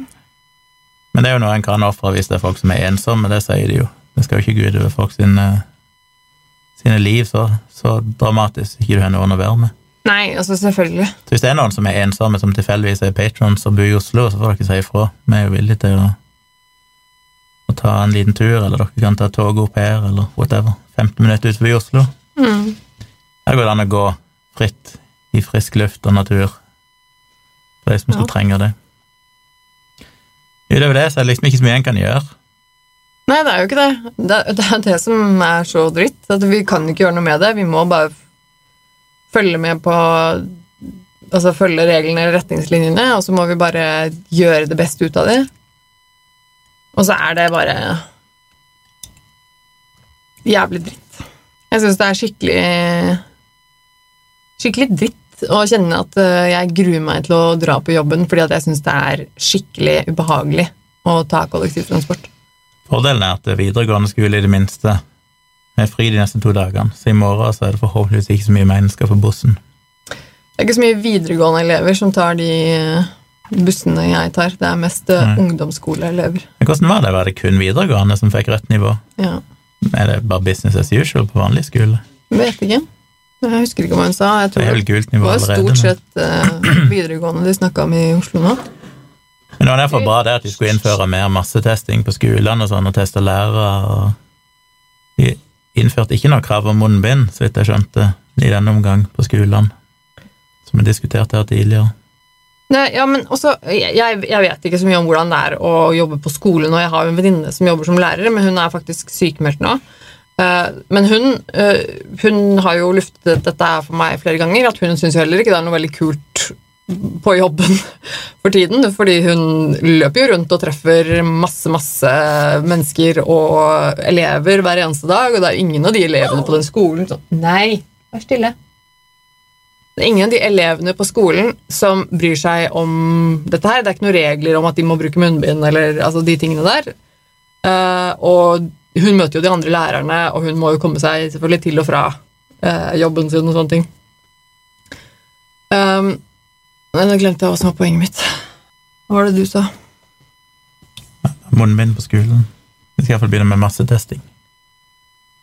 Speaker 2: Men det er jo noe en kan ofre hvis det er folk som er ensomme, det sier de jo. Det skal jo ikke gå utover folk sine, sine liv så, så dramatisk ikke du har noen å være med.
Speaker 3: Nei, altså selvfølgelig.
Speaker 2: Så hvis det er noen som er ensomme, som tilfeldigvis er patrons og bor i Oslo, så får dere si ifra. Vi er jo villige til å, å ta en liten tur, eller dere kan ta toget opp her, eller whatever. 15 minutter ut forbi Oslo.
Speaker 3: Mm.
Speaker 2: Her går det an å gå fritt i frisk luft og natur. For de som
Speaker 3: Ja.
Speaker 2: skulle trenge det. Utover det så er det liksom ikke så mye en kan gjøre.
Speaker 3: Nei, det er jo ikke det. Det, det er det som er så dritt. At vi kan ikke gjøre noe med det. Vi må bare følge med på Altså følge reglene eller retningslinjene, og så må vi bare gjøre det beste ut av det. Og så er det bare jævlig dritt. Jeg syns det er skikkelig Skikkelig dritt å kjenne at eh, jeg gruer meg til å dra på jobben fordi at jeg syns det er skikkelig ubehagelig å ta kollektivtransport.
Speaker 2: Fordelen er at det er videregående skole i det minste er fri de neste to dagene, så i morgen så er det forhåpentligvis ikke så mye mennesker på bussen.
Speaker 3: Det er ikke så mye videregående elever som tar de eh, bussene jeg tar. Det er mest eh,
Speaker 2: Nei.
Speaker 3: ungdomsskoleelever.
Speaker 2: Men hvordan var det? Var det kun videregående som fikk rødt nivå?
Speaker 3: Ja.
Speaker 2: Er det bare business as usual på vanlig skole?
Speaker 3: Vet ikke. Jeg husker ikke hva hun sa. Jeg
Speaker 2: Det
Speaker 3: tror
Speaker 2: er
Speaker 3: det
Speaker 2: vel gult nivå
Speaker 3: var
Speaker 2: allerede.
Speaker 3: stort sett uh, videregående de snakka om i Oslo nå.
Speaker 2: Men det var derfor bra det at de skulle innføre mer massetesting på skolene og sånn, og teste lærere. og De innførte ikke noe krav om munnbind, så vidt jeg skjønte, i denne omgang på skolene, som vi diskuterte her tidligere.
Speaker 3: Nei, ja, men også, jeg jeg vet ikke så mye om hvordan det er å jobbe på skolen, og Jeg har jo en venninne som jobber som lærer, men hun er faktisk sykemeldt nå. Eh, men hun, eh, hun har jo luftet dette her for meg flere ganger, at hun syns heller ikke det er noe veldig kult på jobben for tiden, fordi hun løper jo rundt og treffer masse, masse mennesker og elever hver eneste dag, og det er ingen av de elevene på den skolen som Nei, vær stille. Det er ingen av de elevene på skolen som bryr seg om dette her. Det er ikke noen regler om at de må bruke munnbind eller altså de tingene der. Eh, og hun møter jo de andre lærerne, og hun må jo komme seg selvfølgelig til og fra eh, jobben sin og sånne ting. Um, men nå glemte jeg hva som var poenget mitt. Hva var det du sa?
Speaker 2: Munnbind på skolen. Vi skal iallfall begynne med massetesting.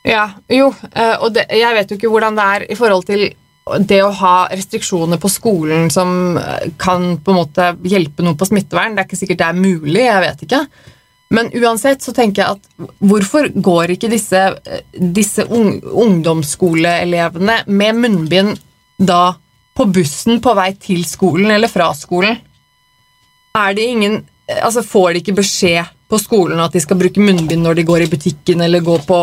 Speaker 3: Ja, jo, eh, og det, jeg vet jo ikke hvordan det er i forhold til det å ha restriksjoner på skolen som eh, kan på en måte hjelpe noe på smittevern. Det er ikke sikkert det er mulig, jeg vet ikke. Men uansett så tenker jeg at hvorfor går ikke disse, disse ung, ungdomsskoleelevene med munnbind da på bussen på vei til skolen eller fra skolen? Er det ingen Altså Får de ikke beskjed på skolen at de skal bruke munnbind når de går i butikken eller går på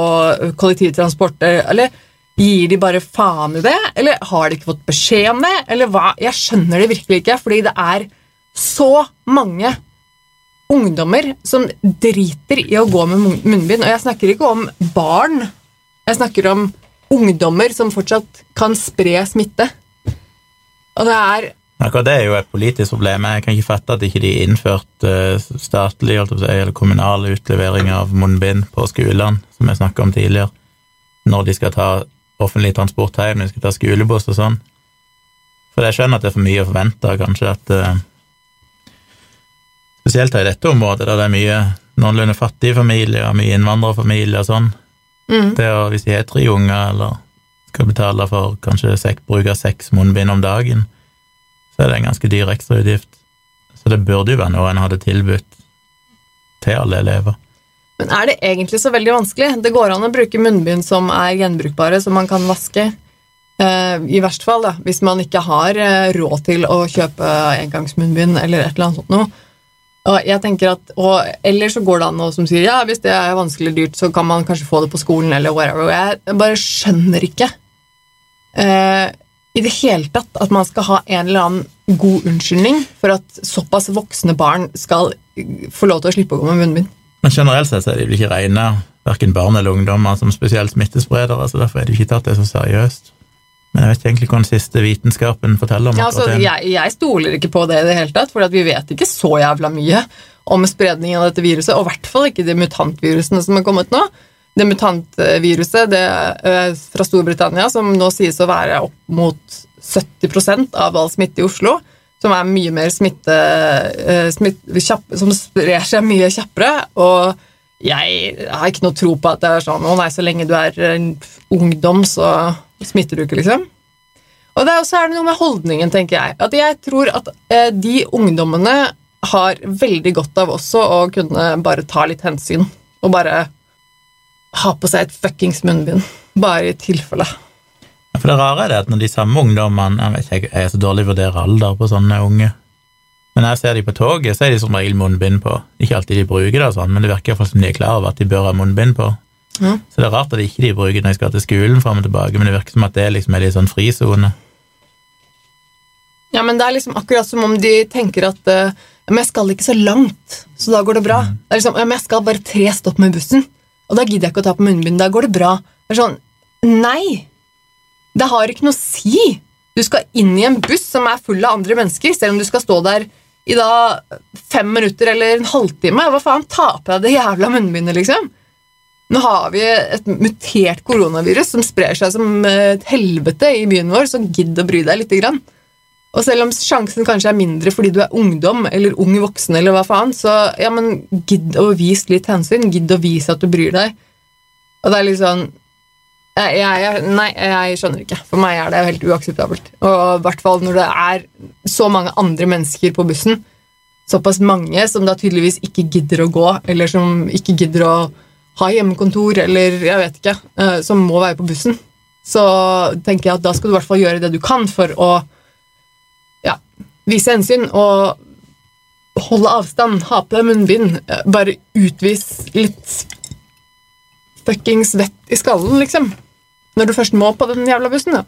Speaker 3: kollektivtransport? Eller gir de bare faen i det? Eller har de ikke fått beskjed om det? Eller hva? Jeg skjønner det virkelig ikke, fordi det er så mange ungdommer som driter i å gå med munnbind. Og jeg snakker ikke om barn. Jeg snakker om ungdommer som fortsatt kan spre smitte. Og det er
Speaker 2: Akkurat det er jo et politisk problem. Jeg kan ikke fatte at ikke de innførte statlig eller kommunal utlevering av munnbind på skolene, som jeg snakka om tidligere, når de skal ta offentlig transport hjem, når de skal ta skolebuss og sånn. For jeg skjønner at det er for mye å forvente, kanskje at Spesielt i dette området, der det er mye noenlunde fattige familier, mye innvandrerfamilier og sånn. Mm. Det å, Hvis de har tre unger, eller skal betale for kanskje sek, bruk av seks munnbind om dagen, så er det en ganske dyr ekstrautgift. Så det burde jo være noe en hadde tilbudt til alle elever.
Speaker 3: Men er det egentlig så veldig vanskelig? Det går an å bruke munnbind som er gjenbrukbare, som man kan vaske. Uh, I verst fall, da, hvis man ikke har uh, råd til å kjøpe engangsmunnbind eller et eller annet sånt noe. Og jeg tenker at, og, Eller så går det an noe som sier ja, hvis det er vanskelig dyrt, så kan man kanskje få det på skolen eller whatever. Og jeg bare skjønner ikke uh, i det hele tatt at man skal ha en eller annen god unnskyldning for at såpass voksne barn skal få lov til å slippe å gå med munnbind.
Speaker 2: Men generelt sett er de vel ikke rene, verken barn eller ungdommer, som spesielt smittespredere, så derfor er de ikke tatt det så seriøst. Men jeg vet ikke egentlig hva den siste vitenskapen forteller om
Speaker 3: ja, altså, jeg, jeg, stoler ikke på det i det hele tatt, for vi vet ikke så jævla mye om spredningen av dette viruset, og i hvert fall ikke de mutantvirusene som er kommet nå det mutantviruset det, eh, fra Storbritannia, som nå sies å være opp mot 70% av all smitte i Oslo, som er mye mer smitte, eh, smitte kjapp, Som sprer seg mye kjappere. Og jeg har ikke noe tro på at det er sånn Å nei, så lenge du er ungdom, så smitter du ikke, liksom. Og det er også det noe med holdningen, tenker jeg. At jeg tror at eh, de ungdommene har veldig godt av også å kunne bare ta litt hensyn. Og bare ha på seg et fuckings munnbind, bare i tilfelle.
Speaker 2: Ja, for det rare er det at når de samme ungdommene Jeg vet ikke, jeg er så dårlig å vurdere alder på sånne unge. Men når jeg ser de på toget, så er de som regel munnbind på. Ikke alltid de bruker det, sånn, men det virker iallfall som de er klar over at de bør ha munnbind på. Ja. Så det er rart at de ikke de bruker når de skal til skolen fram og tilbake, men det virker som at det liksom er litt sånn frisone.
Speaker 3: Ja, men det er liksom akkurat som om de tenker at uh, men jeg skal ikke så langt, så da går det bra. Mm. Det er liksom, ja, men jeg skal bare tre stopp med bussen. Og da gidder jeg ikke å ta på munnbind. Da går det bra. Det er sånn Nei! Det har ikke noe å si. Du skal inn i en buss som er full av andre mennesker, selv om du skal stå der i da fem minutter eller en halvtime. Hva faen, ta på deg det jævla munnbindet, liksom. Nå har vi et mutert koronavirus som sprer seg som et helvete i byen vår, så gidd å bry deg lite grann. Og selv om sjansen kanskje er mindre fordi du er ungdom eller ung voksen, eller hva faen, så ja, men gidd å vise litt hensyn. Gidd å vise at du bryr deg. Og det er litt sånn jeg, jeg, Nei, jeg skjønner ikke. For meg er det helt uakseptabelt. Og i hvert fall når det er så mange andre mennesker på bussen. Såpass mange som da tydeligvis ikke gidder å gå, eller som ikke gidder å ha hjemmekontor, eller jeg vet ikke, eh, som må være på bussen. Så tenker jeg at da skal du i hvert fall gjøre det du kan for å vise hensyn og holde avstand, ha på deg munnbind, bare utvis litt fuckings vett i skallen, liksom. Når du først må på den jævla bussen, da.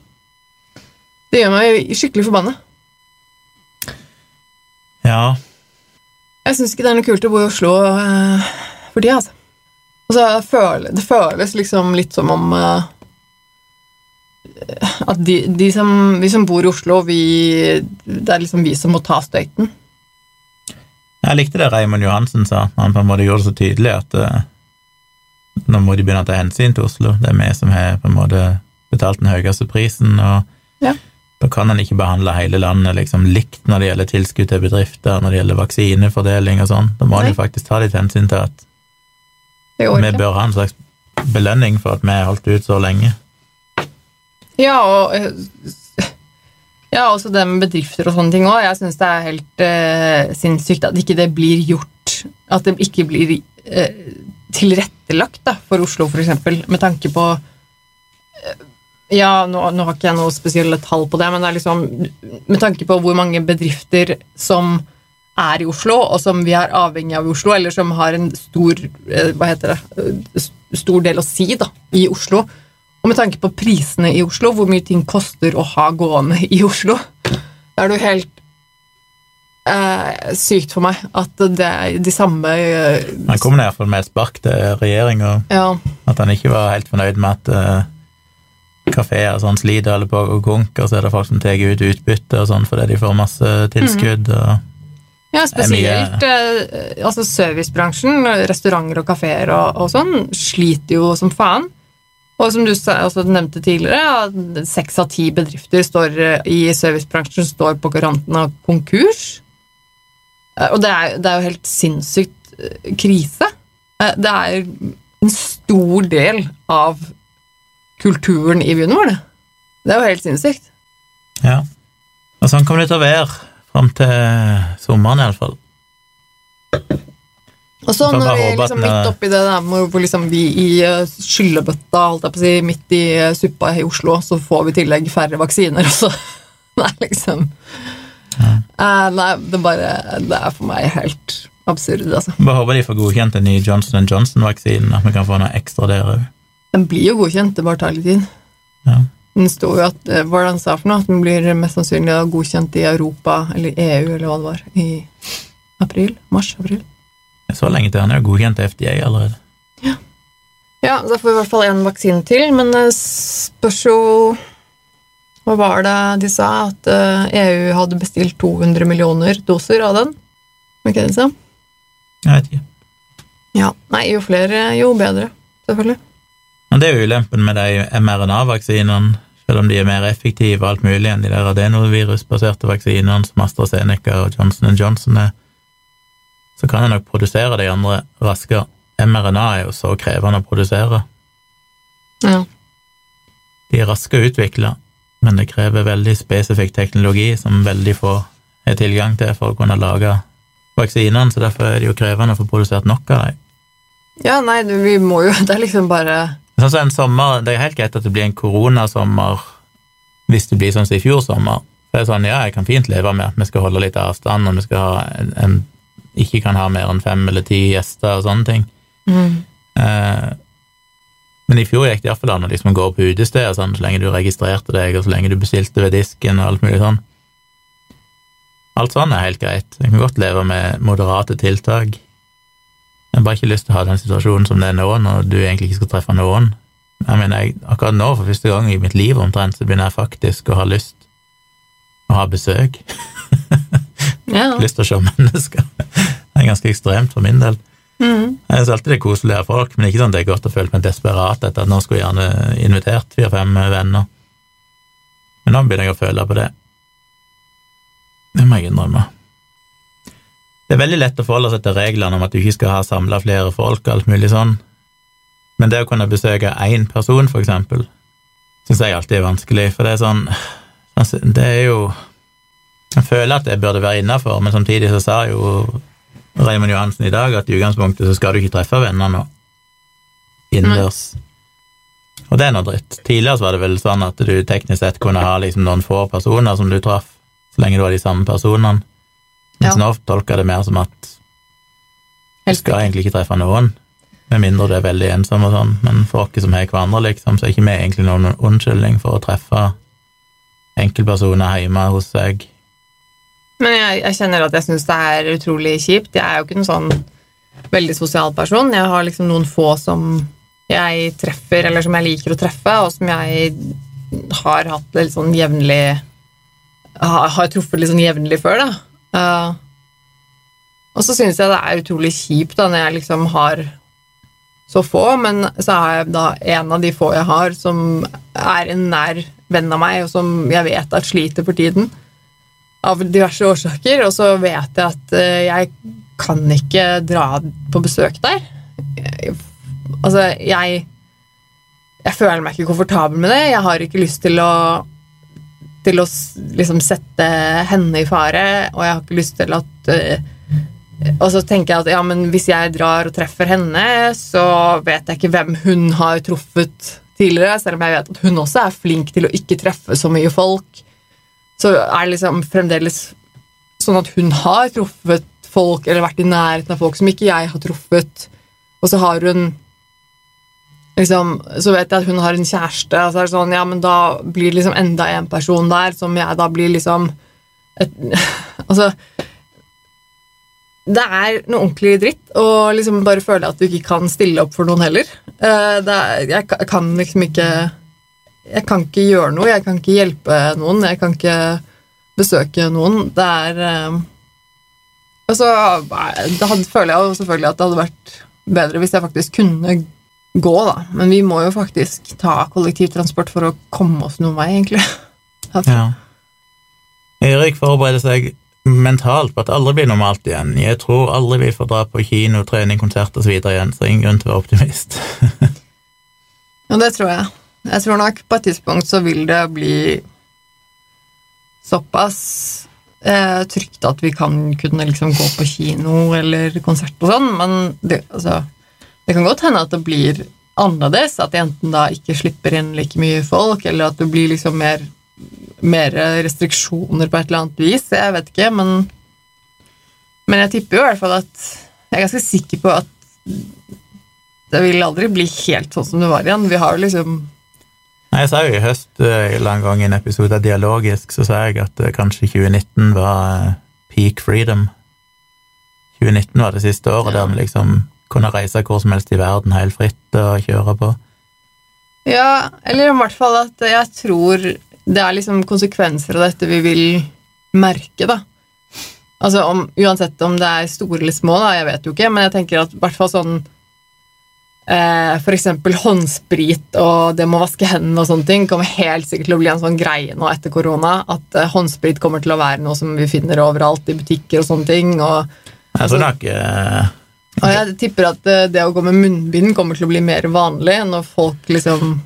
Speaker 3: Det gjør meg skikkelig forbanna.
Speaker 2: Ja.
Speaker 3: Jeg syns ikke det er noe kult å bo i Oslo uh, for tida, altså. Altså det, føles, det føles liksom litt som om uh, at de, de, som, vi som bor i Oslo, vi, det er liksom vi som må ta støyten.
Speaker 2: Jeg likte det Raymond Johansen sa. Han på en måte gjorde det så tydelig at uh, nå må de begynne å ta hensyn til Oslo. Det er vi som har på en måte betalt den høyeste prisen. og
Speaker 3: ja.
Speaker 2: Da kan en ikke behandle hele landet liksom likt når det gjelder tilskudd til bedrifter, når det gjelder vaksinefordeling og sånn. Da må en faktisk ta litt hensyn til at vi bør ha en slags belønning for at vi har holdt ut så lenge.
Speaker 3: Ja, og eh, ja, også det med bedrifter og sånne ting òg. Jeg syns det er helt eh, sinnssykt at ikke det blir gjort At det ikke blir eh, tilrettelagt da, for Oslo, eksempel, med tanke på eh, Ja, nå, nå har ikke jeg noe spesielle tall på det, men det er liksom med tanke på hvor mange bedrifter som er i Oslo, og som vi er avhengig av i Oslo, eller som har en stor eh, hva heter det, eh, stor del å si da, i Oslo. Og med tanke på prisene i Oslo, hvor mye ting koster å ha gående i Oslo, da er det jo helt eh, sykt for meg at det er de samme eh,
Speaker 2: Han kom fall med et spark til regjeringa,
Speaker 3: Ja,
Speaker 2: at han ikke var helt fornøyd med at eh, kafeer sånn sliter eller på å gå konk, og så er det folk som tar ut utbytte og sånn fordi de får masse tilskudd. og
Speaker 3: ja
Speaker 2: er mye-
Speaker 3: spesielt eh, altså servicebransjen, restauranter og kafeer og, og sånn, sliter jo som faen. Og som du altså, nevnte tidligere, seks av ti bedrifter står, eh, i servicebransjen står på garanten av konkurs. Eh, Og det er, det er jo helt sinnssykt krise. Det er en stor del av kulturen i byen vår, det. Det er jo helt sinnssykt.
Speaker 2: Ja. Og sånn kommer det til å være fram til sommeren, iallfall.
Speaker 3: Og så når vi er liksom
Speaker 2: er-
Speaker 3: midt oppi det der hvor liksom vi i eh, skyllebøtta, holdt jeg på å si, midt i eh, suppa i Oslo, så får vi i tillegg færre vaksiner, og så Nei, liksom Eh, Nei, det bare Det er for meg helt absurd, altså.
Speaker 2: Bare håper de får godkjent den nye Johnson Johnson-vaksinen, at vi kan få noe ekstra der òg.
Speaker 3: Den blir jo godkjent, det bare tar litt tid.
Speaker 2: Ja.
Speaker 3: Den sto jo at eh, Hva han sa for noe? At den blir mest sannsynlig godkjent i Europa, eller EU, eller hva det var, i april? Mars-april?
Speaker 2: Så lenge til han er godkjent til FDA allerede.
Speaker 3: Ja, da får vi i hvert fall én vaksine til, men spørs jo Hva var det de sa? At eh, EU hadde bestilt 200 millioner doser av den? Var ikke det de sa?
Speaker 2: Jeg vet ikke.
Speaker 3: Ja. Nei, jo flere, jo bedre. Selvfølgelig.
Speaker 2: Men det er jo ulempen med de mRNA-vaksinene, selv om de er mer effektive og alt mulig enn de der adenovirusbaserte vaksinene som AstraZeneca og Johnson Johnson er, så kan en nok produsere de andre raskere. mRNA er jo så krevende å produsere.
Speaker 3: Ja.
Speaker 2: De er raske å utvikle, men det krever veldig spesifikk teknologi som veldig få har tilgang til for å kunne lage vaksinene, så derfor er det jo krevende å få produsert nok av dem.
Speaker 3: ja, nei, vi må jo Det er liksom bare
Speaker 2: Sånn som en sommer, Det er helt greit at det blir en koronasommer hvis det blir sånn som i fjor sommer. Det er sånn, ja, Jeg kan fint leve med at vi skal holde litt avstand, og vi skal ha en, en, ikke kan ha mer enn fem eller ti gjester og sånne ting. Eh, men i fjor gikk det iallfall an å liksom gå på utesteder sånn, så lenge du registrerte deg, og så lenge du bestilte ved disken og alt mulig sånn. Alt sånn er helt greit. Jeg kan godt leve med moderate tiltak. Jeg har bare ikke lyst til å ha den situasjonen som det er nå, når du egentlig ikke skal treffe noen. Jeg mener, jeg, akkurat nå, for første gang i mitt liv omtrent, så begynner jeg faktisk å ha lyst å ha besøk.
Speaker 3: Ja.
Speaker 2: Lyst til å se mennesker. Det er ganske ekstremt for min del.
Speaker 3: Mm.
Speaker 2: Jeg synes alltid det er koselig å ha folk, men ikke sånn at det er godt å føle meg desperat etter at nå skulle jeg gjerne invitert fire-fem venner. Men nå begynner jeg å føle på det. Det må jeg innrømme. Det er veldig lett å forholde seg til reglene om at du ikke skal ha samla flere folk og alt mulig sånn, men det å kunne besøke én person, for eksempel, syns jeg alltid er vanskelig, for det er sånn altså, Det er jo Jeg føler at det burde være innafor, men samtidig så sa jo Raymond Johansen i dag at i utgangspunktet så skal du ikke treffe venner nå. Innendørs. Og det er noe dritt. Tidligere så var det vel sånn at du teknisk sett kunne ha liksom noen få personer som du traff, så lenge du var de samme personene. Mens
Speaker 3: Ja.
Speaker 2: nå tolker jeg det mer som at du skal egentlig ikke treffe noen, med mindre du er veldig ensom og sånn, men for oss som har hverandre, liksom, så er ikke vi egentlig noen unnskyldning for å treffe enkeltpersoner hjemme hos seg.
Speaker 3: Men jeg, jeg kjenner at jeg syns det er utrolig kjipt. Jeg er jo ikke noen sånn veldig sosial person. Jeg har liksom noen få som jeg treffer, eller som jeg liker å treffe, og som jeg har hatt litt sånn jevnlig Har, har truffet litt sånn jevnlig før, da. Eh, og så syns jeg det er utrolig kjipt da, når jeg liksom har så få, men så har jeg da en av de få jeg har, som er en nær venn av meg, og som jeg vet at sliter for tiden. Av diverse årsaker. Og så vet jeg at eh, jeg kan ikke dra på besøk der. Altså, jeg Jeg føler meg ikke komfortabel med det. Jeg har ikke lyst til å til å liksom sette henne i fare, og jeg har ikke lyst til at eh, Og så tenker jeg at ja, men hvis jeg drar og treffer henne, så vet jeg ikke hvem hun har truffet tidligere, selv om jeg vet at hun også er flink til å ikke treffe så mye folk. Så er det liksom fremdeles sånn at hun har truffet folk, eller vært i nærheten av folk som ikke jeg har truffet, og så har hun liksom, så vet jeg at hun har en kjæreste, og så er det sånn, ja, men da blir liksom enda en person der, som jeg da blir liksom et, Altså Det er noe ordentlig dritt, å liksom bare føle at du ikke kan stille opp for noen heller. Eh, er, jeg kan liksom ikke Jeg kan ikke gjøre noe, jeg kan ikke hjelpe noen, jeg kan ikke besøke noen. Det er Altså, Og så eh, hadde, føler jeg jo selvfølgelig at det hadde vært bedre hvis jeg faktisk kunne gå, da. Men vi må jo faktisk ta kollektivtransport for å komme oss noen vei, egentlig.
Speaker 2: Ja. Erik forbereder seg mentalt på at det aldri blir normalt igjen. Jeg tror aldri vi får dra på kino, trening, konsert osv. igjen, så ingen grunn til å være optimist.
Speaker 3: Ja, det tror jeg. Jeg tror nok på et tidspunkt så vil det bli såpass eh, trygt at vi kan kunne liksom gå på kino eller konsert og sånn, men det, altså, det kan godt hende at det blir annerledes, at de enten da ikke slipper inn like mye folk, eller at det blir liksom mer, mer restriksjoner på et eller annet vis. Jeg vet ikke, men Men jeg tipper jo i hvert fall at Jeg er ganske sikker på at det vil aldri bli helt sånn som det var igjen. Vi har jo liksom
Speaker 2: Nei, Jeg sa jo i høst, eh, en gang i en episode av Dialogisk, så sa jeg at eh, kanskje 2019 var eh, peak freedom. 2019 var det siste året
Speaker 3: Ja.
Speaker 2: der vi liksom kunne reise hvor som helst i verden helt fritt og kjøre på.
Speaker 3: Ja, eller i hvert fall at jeg tror det er liksom konsekvenser av dette vi vil merke, da. Altså om, Uansett om det er store eller små, da, jeg vet jo ikke, men jeg tenker at i hvert fall sånn eh, For eksempel håndsprit og det med å vaske hendene og sånne ting kommer helt sikkert til å bli en sånn greie nå etter korona. At eh, håndsprit kommer til å være noe som vi finner overalt i butikker og sånne ting. og
Speaker 2: Jeg
Speaker 3: Altså-
Speaker 2: tror nok eh,
Speaker 3: og jeg tipper at eh, det å gå med munnbind kommer til å bli mer vanlig når folk liksom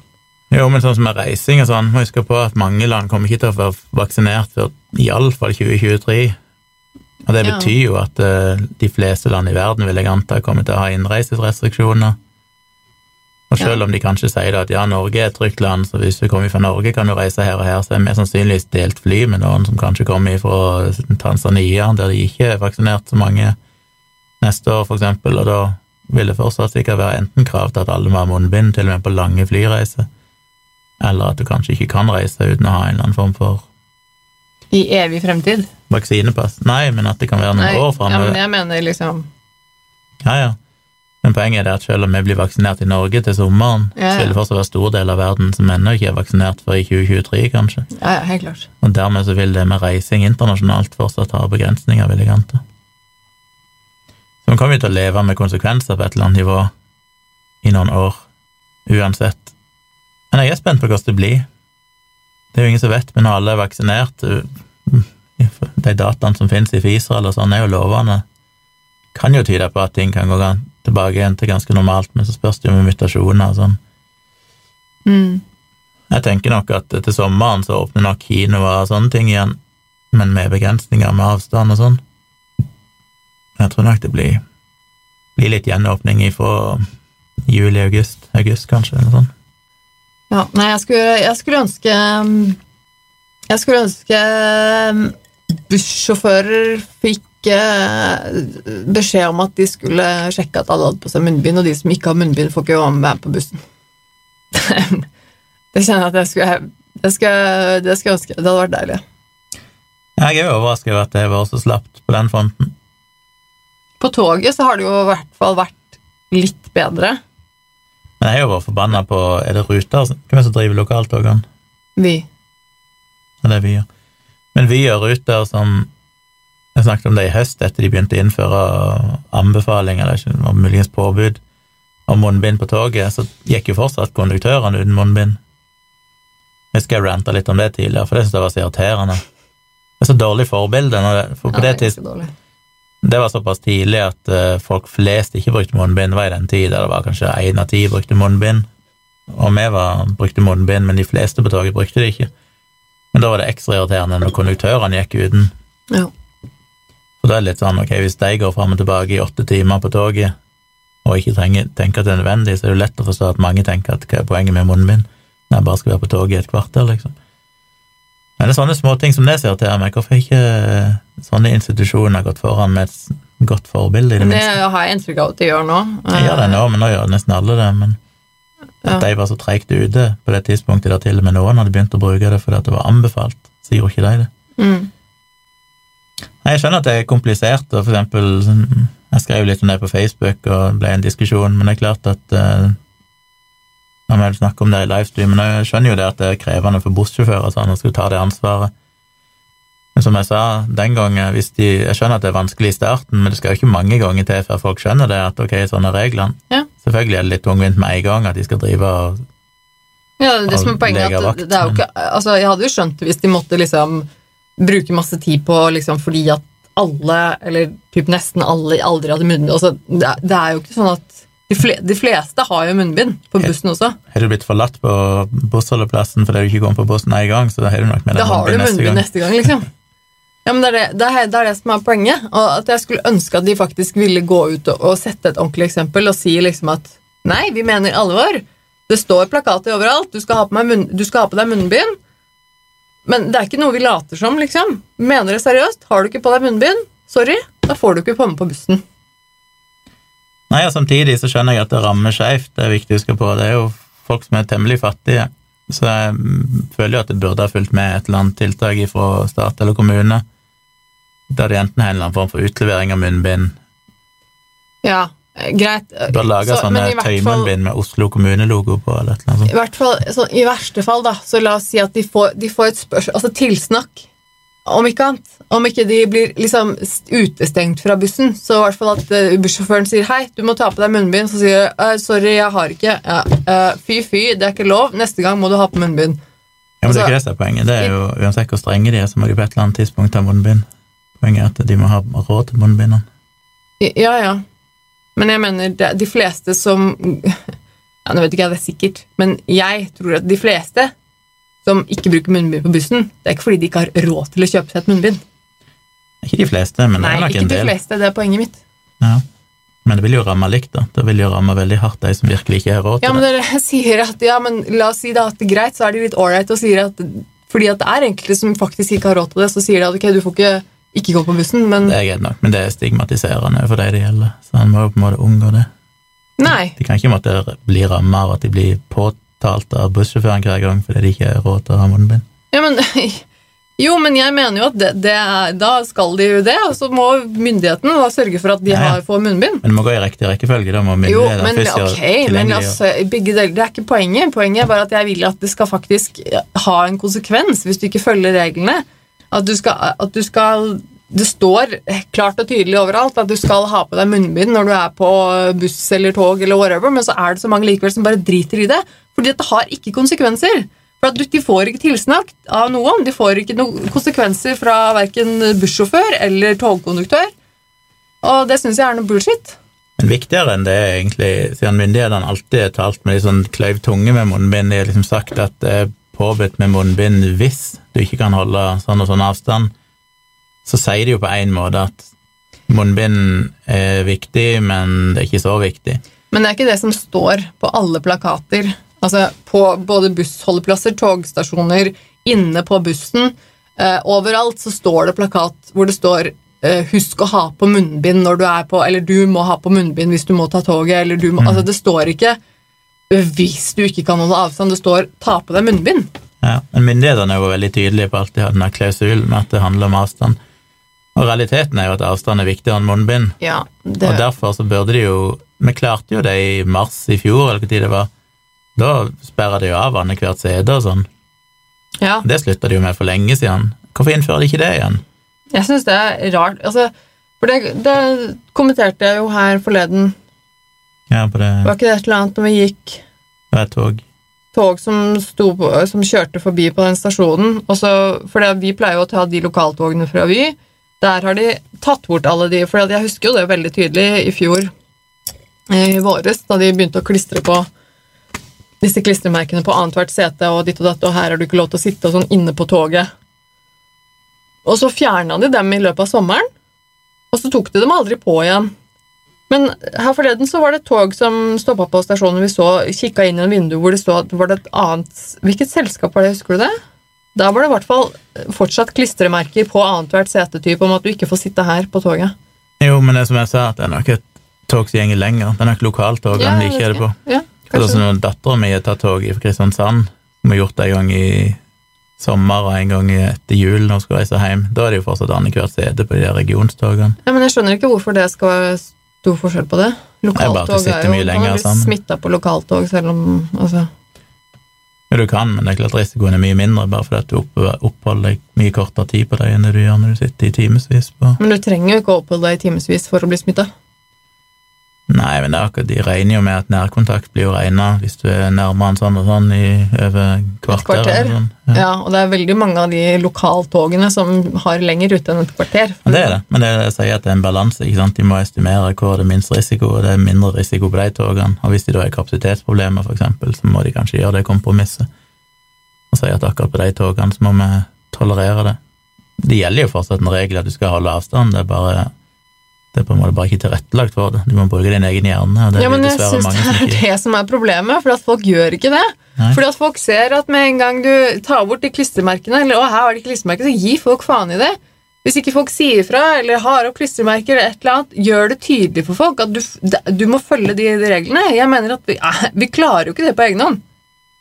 Speaker 2: Jo, men sånn som med reising og sånn, må huske på at mange land kommer ikke til å være vaksinert før iallfall 2023. Og det
Speaker 3: Ja.
Speaker 2: betyr jo at eh, de fleste land i verden vil jeg anta kommer til å ha innreiserestriksjoner. Og selv
Speaker 3: Ja.
Speaker 2: om de kanskje sier at ja, Norge er et trygt land, så hvis du kommer fra Norge, kan du reise her og her, så er vi sannsynligvis delt fly med noen som kanskje kommer fra Tanzania, der de ikke er vaksinert så mange neste år, for eksempel, og da vil det fortsatt sikkert være enten krav til at alle må ha munnbind, til og med på lange flyreiser, eller at du kanskje ikke kan reise uten å ha en eller annen form for
Speaker 3: i evig fremtid.
Speaker 2: vaksinepass. Nei, men at det kan være noen
Speaker 3: Nei,
Speaker 2: år
Speaker 3: ja, men jeg mener liksom
Speaker 2: Ja, ja. Men poenget er det at selv om vi blir vaksinert i Norge til sommeren,
Speaker 3: Ja,
Speaker 2: så vil det fortsatt være stor del av verden som ennå ikke er vaksinert før i 2023, kanskje.
Speaker 3: Ja, ja, helt klart.
Speaker 2: Og dermed så vil det med reising internasjonalt fortsatt ha begrensninger, vil jeg anta. Så man kommer jo til å leve med konsekvenser på et eller annet nivå i noen år, uansett. Men jeg er spent på hvordan det blir. Det er jo ingen som vet, men når alle er vaksinert De dataene som finnes i Israel og sånn, er jo lovende. Kan jo tyde på at ting kan gå tilbake igjen til ganske normalt, men så spørs det jo med mutasjoner og sånn.
Speaker 3: Mm.
Speaker 2: Jeg tenker nok at til sommeren så åpner nok kinoer og sånne ting igjen, men med begrensninger med avstand og sånn. Jeg tror nok det blir, blir litt gjenåpning ifra juli-august, august kanskje, eller noe sånt.
Speaker 3: Ja, nei, jeg skulle, jeg skulle ønske Jeg skulle ønske um, bussjåfører fikk eh, beskjed om at de skulle sjekke at alle hadde på seg munnbind, og de som ikke har munnbind, får ikke være med på bussen. det kjenner jeg at jeg skulle Det skulle, det skulle ønske. Det hadde vært deilig.
Speaker 2: Jeg er overrasket over at det var så slapt på den fronten.
Speaker 3: På toget så har det jo i hvert fall vært litt bedre.
Speaker 2: Men jeg er jo bare forbanna på Er det Ruter? Hvem er det som driver lokaltogene?
Speaker 3: Vi.
Speaker 2: Ja, det er Vy, ja. Men Vy og Ruter som Jeg snakket om det i høst, etter de begynte å innføre anbefaling, eller ikke, muligens påbud, om munnbind på toget, så gikk jo fortsatt konduktørene uten munnbind. Jeg husker jeg ranta litt om det tidligere, for det syntes jeg var så irriterende. Det er så dårlig forbilde. For på
Speaker 3: Ja,
Speaker 2: det,
Speaker 3: det er
Speaker 2: tids,
Speaker 3: ganske dårlig.
Speaker 2: Det var såpass tidlig at eh, folk flest ikke brukte munnbind. Det var i den tid der det var kanskje én av ti brukte munnbind. Og vi var, brukte munnbind, men de fleste på toget brukte det ikke. Men da var det ekstra irriterende når konduktørene gikk uten.
Speaker 3: Ja.
Speaker 2: For da er det litt sånn, ok, hvis de går fram og tilbake i åtte timer på toget, og ikke trenger, tenker at det er nødvendig, så er det jo lett å forstå at mange tenker at hva er poenget med munnbind når jeg bare skal være på toget i et kvarter, liksom. Men det er sånne småting som det som irriterer meg. Hvorfor ikke eh, sånne institusjoner gått foran med et godt forbilde, i det
Speaker 3: Men det
Speaker 2: minste?
Speaker 3: har jeg inntrykk av at de gjør nå.
Speaker 2: Jeg gjør det nå, men nå gjør nesten alle det. Men at de var så treigt ute på det tidspunktet der til og med noen hadde begynt å bruke det fordi det var anbefalt, så gjorde ikke de det.
Speaker 3: Mm.
Speaker 2: Jeg skjønner at det er komplisert, og for eksempel sånn- Jeg skrev litt om det på Facebook, og det ble en diskusjon, men det er klart at eh, Når vi vil snakke om det i livestreamen, men jeg skjønner jo det at det er krevende for bussjåfører sånn, å skulle ta det ansvaret. Men som jeg sa den gangen, hvis de, jeg skjønner at det er vanskelig i starten, men det skal jo ikke mange ganger til før folk skjønner det, at ok, sånn er reglene.
Speaker 3: Ja.
Speaker 2: Selvfølgelig er det litt tungvint med en gang at de skal drive og
Speaker 3: Ja, det, som er poenget er at det er jo ikke Altså, jeg hadde jo skjønt det hvis de måtte liksom bruke masse tid på liksom fordi at alle, eller typ nesten alle, aldri hadde munnbind. Altså, det er jo ikke sånn at de, fle, de fleste har jo munnbind på bussen også.
Speaker 2: Har du blitt forlatt på bussholdeplassen fordi du ikke kom på bussen en gang, så har du nok med deg munnbind neste gang.
Speaker 3: neste gang, liksom. Ja, men det er det, det, er, det som er poenget. Og at jeg skulle ønske at de faktisk ville gå ut og, og sette et ordentlig eksempel og si liksom at nei, vi mener alvor. Det står plakater overalt. Du skal ha på, meg munn, du skal ha på deg munnbind. Men det er ikke noe vi later som, liksom. Mener det seriøst. Har du ikke på deg munnbind, sorry, da får du ikke komme på bussen.
Speaker 2: Nei, og Samtidig så skjønner jeg at det rammer skeivt, det er viktig å huske på. Det er jo folk som er temmelig fattige, så jeg føler jo at det burde ha fulgt med et eller annet tiltak fra stat eller kommune, der de enten har en eller annen form for utlevering av munnbind,
Speaker 3: Ja, greit.
Speaker 2: bør lage
Speaker 3: Så-
Speaker 2: sånne
Speaker 3: i
Speaker 2: tøymunnbind med Oslo kommune-logo på, eller et eller annet
Speaker 3: I
Speaker 2: sånt.
Speaker 3: hvert fall, så I verste fall, da, så la oss si at de får, de får et spørsmål Altså tilsnakk, om ikke annet. Om ikke de blir liksom utestengt fra bussen, så i hvert fall at uh, bussjåføren sier 'hei, du må ta på deg munnbind', så sier de «Eh, 'sorry, jeg har ikke'. Ja, eh, fy, fy, det er ikke lov. Neste gang må du ha på munnbind.
Speaker 2: Ja, men det er ikke det som er poenget. Det er jo, Uansett hvor strenge de er, så må de på et eller annet tidspunkt ha munnbind. Poenget er at de må ha råd til munnbindene.
Speaker 3: Ja, ja. Men jeg mener, de fleste som ja, Nå vet ikke jeg det er sikkert, men jeg tror at de fleste som ikke bruker munnbind på bussen, det er ikke fordi de ikke har råd til å kjøpe seg et munnbind.
Speaker 2: Ikke de fleste, men det er nok en del.
Speaker 3: ikke de fleste, det er poenget mitt.
Speaker 2: Ja. Men det vil jo ramme likt, da. Det vil jo ramme veldig hardt de som virkelig ikke har råd
Speaker 3: Ja,
Speaker 2: til
Speaker 3: men
Speaker 2: det.
Speaker 3: sier at, ja, men la oss si da at det greit, så er de litt ålreit og sier at fordi at det er enkelte som faktisk ikke har råd til det, så sier de at ok, du får ikke ikke gå på bussen, men
Speaker 2: Det er greit nok, men det er stigmatiserende for de det gjelder, så en må jo på en måte unngå det.
Speaker 3: nei.
Speaker 2: De kan ikke måtte bli rammet av at de blir påtalt av bussjåføren hver gang fordi de ikke har råd til å ha munnbind.
Speaker 3: Ja, men Jo, men jeg mener jo at det, det er, da skal de jo det, og så må myndighetene da sørge for at de
Speaker 2: Ja, ja.
Speaker 3: har, får munnbind.
Speaker 2: Men det må gå i riktig rekkefølge, da må
Speaker 3: Jo,
Speaker 2: myndighetene
Speaker 3: men
Speaker 2: først gjøre
Speaker 3: ok, men altså, begge deler, det er ikke poenget. Poenget er bare at jeg vil at det skal faktisk ha en konsekvens hvis du ikke følger reglene. At du skal, at du skal Det står klart og tydelig overalt at du skal ha på deg munnbind når du er på buss eller tog, eller whatever, men så er det så mange likevel som bare driter i det. Fordi at det har ikke konsekvenser. For at De får ikke tilsnakk av noen. De får ikke noen konsekvenser fra verken bussjåfør eller togkonduktør. Og det syns jeg er noe bullshit.
Speaker 2: Men viktigere enn det er egentlig, siden myndighetene alltid har talt med de sånn kløyv tunge med munnbind, de har liksom sagt at det er påbudt med munnbind hvis du ikke kan holde sånn og sånn avstand, så sier de jo på en måte at munnbind er viktig, men det er ikke så viktig.
Speaker 3: Men det er ikke det som står på alle plakater. Altså på både bussholdeplasser, togstasjoner, inne på bussen. Eh, overalt så står det plakat hvor det står eh, 'husk å ha på munnbind når du er på Eller du må ha på munnbind hvis du må ta toget, eller du må Altså det står ikke 'hvis du ikke kan holde avstand', det står 'ta på deg munnbind'.
Speaker 2: Ja, men myndighetene er jo veldig tydelige på alltid de har denne klausulen med at det handler om avstand. Og realiteten er jo at avstand er viktigere enn munnbind.
Speaker 3: Ja,
Speaker 2: Og derfor så burde de jo Vi klarte jo det i mars i fjor, eller hva tid det var. Da sperra de jo av annethvert sete og sånn.
Speaker 3: ja.
Speaker 2: Det slutta de jo med for lenge siden. Hvorfor innfører de ikke det igjen?
Speaker 3: Jeg syns det er rart. Altså, for det, det kommenterte jeg jo her forleden.
Speaker 2: Ja, på det,
Speaker 3: Var ikke det et eller annet når vi gikk
Speaker 2: det er et tog.
Speaker 3: tog som, på, som kjørte forbi på den stasjonen. Og så, fordi vi pleier jo å ta de lokaltogene fra Vy. Der har de tatt bort alle de, for jeg husker jo det veldig tydelig i fjor eh, i våres, da de begynte å klistre på disse klistremerkene på annethvert sete, og ditt og datt, og her har du ikke lov til å sitte og sånn inne på toget. Og så fjerna de dem i løpet av sommeren, og så tok de dem aldri på igjen. Men her forleden så var det et tog som stoppa på stasjonen. Vi så, kikka inn i en vindu hvor det stod var det et annet Hvilket selskap var det, husker du det? Da var det i hvert fall fortsatt klistremerker på annethvert setetype om at du ikke får sitte her på toget.
Speaker 2: Jo, men det som jeg sa, at det er nok et tog som går lenger. Det er nok lokaltog han
Speaker 3: jeg
Speaker 2: liker
Speaker 3: vet
Speaker 2: det på.
Speaker 3: ikke. Ja,
Speaker 2: For
Speaker 3: kanskje.
Speaker 2: sånn Dattera mi har tatt tog fra Kristiansand, som har gjort det en gang i sommer og en gang etter jul når hun skal reise hjem. Da er det jo fortsatt annethvert sete på de der regionstogene.
Speaker 3: Ja, men jeg skjønner ikke hvorfor det skal være stor forskjell på det. Lokaltog er jo Man blir smitta på lokaltog, selv om altså,
Speaker 2: Jo, du kan, men det er klart risikoen er mye mindre, bare fordi at du oppholder deg mye kortere tid på deg enn det du gjør når du sitter i timevis på
Speaker 3: Men du trenger jo ikke å oppholde deg i timevis for å bli smitta.
Speaker 2: Nei, men det er akkurat, de regner jo med at nærkontakt blir jo regna hvis du er nærmere en sånn og sånn i over kvarter.
Speaker 3: kvarter.
Speaker 2: Sånn. Ja.
Speaker 3: Ja, og det er veldig mange av de lokaltogene som har lenger ute enn et kvarter.
Speaker 2: Men Det er det, men det er, jeg sier at det er en balanse. ikke sant? De må estimere hvor det er minst risiko, og det er mindre risiko på de togene. Og hvis de da har kapasitetsproblemer, eksempel, så må de kanskje gjøre det kompromisset. Og si at akkurat på de togene så må vi tolerere det. Det gjelder jo fortsatt en regel at du skal holde avstand, det er bare det er på en måte bare ikke tilrettelagt for det. Du må bruke din egen hjerne,
Speaker 3: Ja, men jeg syns det er
Speaker 2: ikke
Speaker 3: det som er problemet, for at folk gjør ikke det.
Speaker 2: Nei.
Speaker 3: Fordi at folk ser at med en gang du tar bort de klistremerkene, eller å, her var det klistremerker, så gi folk faen i det. Hvis ikke folk sier fra eller har opp klistremerker, eller et eller annet, gjør det tydelig for folk at du, du må følge de reglene. Jeg mener at vi, eh, vi klarer jo ikke det på egen hånd.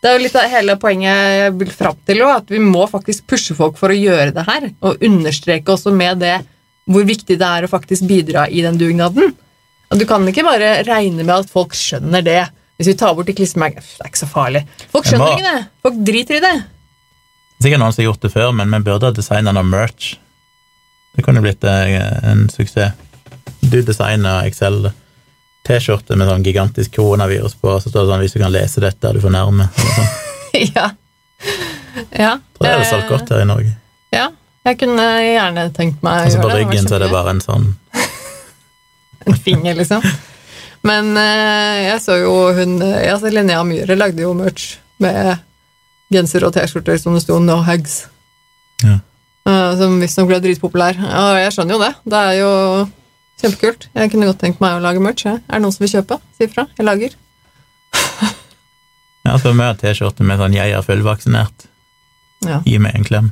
Speaker 3: Det er jo litt av hele poenget jeg vil fram til at vi må faktisk pushe folk for å gjøre det her, og understreke også med det hvor viktig det er å faktisk bidra i den dugnaden. Og du kan ikke bare regne med at folk skjønner det. Hvis vi tar bort de klistremerkene Det er ikke så farlig. Folk skjønner
Speaker 2: må-
Speaker 3: ikke det. Folk driter i det.
Speaker 2: Sikkert noen som har gjort det før, men vi burde ha designa noe merch. Det kunne blitt eh, en suksess. Du designer Excel T-skjorte med sånn gigantisk koronavirus på, og så står det sånn 'hvis du kan lese dette, er du fornærmet'. sånn.
Speaker 3: ja. ja.
Speaker 2: Tror jeg det er solgt godt her i Norge.
Speaker 3: Ja. Jeg kunne gjerne tenkt meg å
Speaker 2: altså, så på
Speaker 3: gjøre det.
Speaker 2: ryggen så er det bare en sånn.
Speaker 3: En finger, liksom. Men eh, jeg så jo hun eh, altså Linnea Myhre lagde jo merch med genser og T-skjorter som det sto 'No hugs'.
Speaker 2: Ja.
Speaker 3: Uh, som visstnok ble dritpopulær. Og jeg skjønner jo det. Det er jo kjempekult. Jeg kunne godt tenkt meg å lage merch. Jeg. Er det noen som vil kjøpe? Si ifra. Jeg lager.
Speaker 2: Ja, så vi har T-skjorte med sånn 'jeg er fullvaksinert'.
Speaker 3: Ja.
Speaker 2: Gi meg en klem.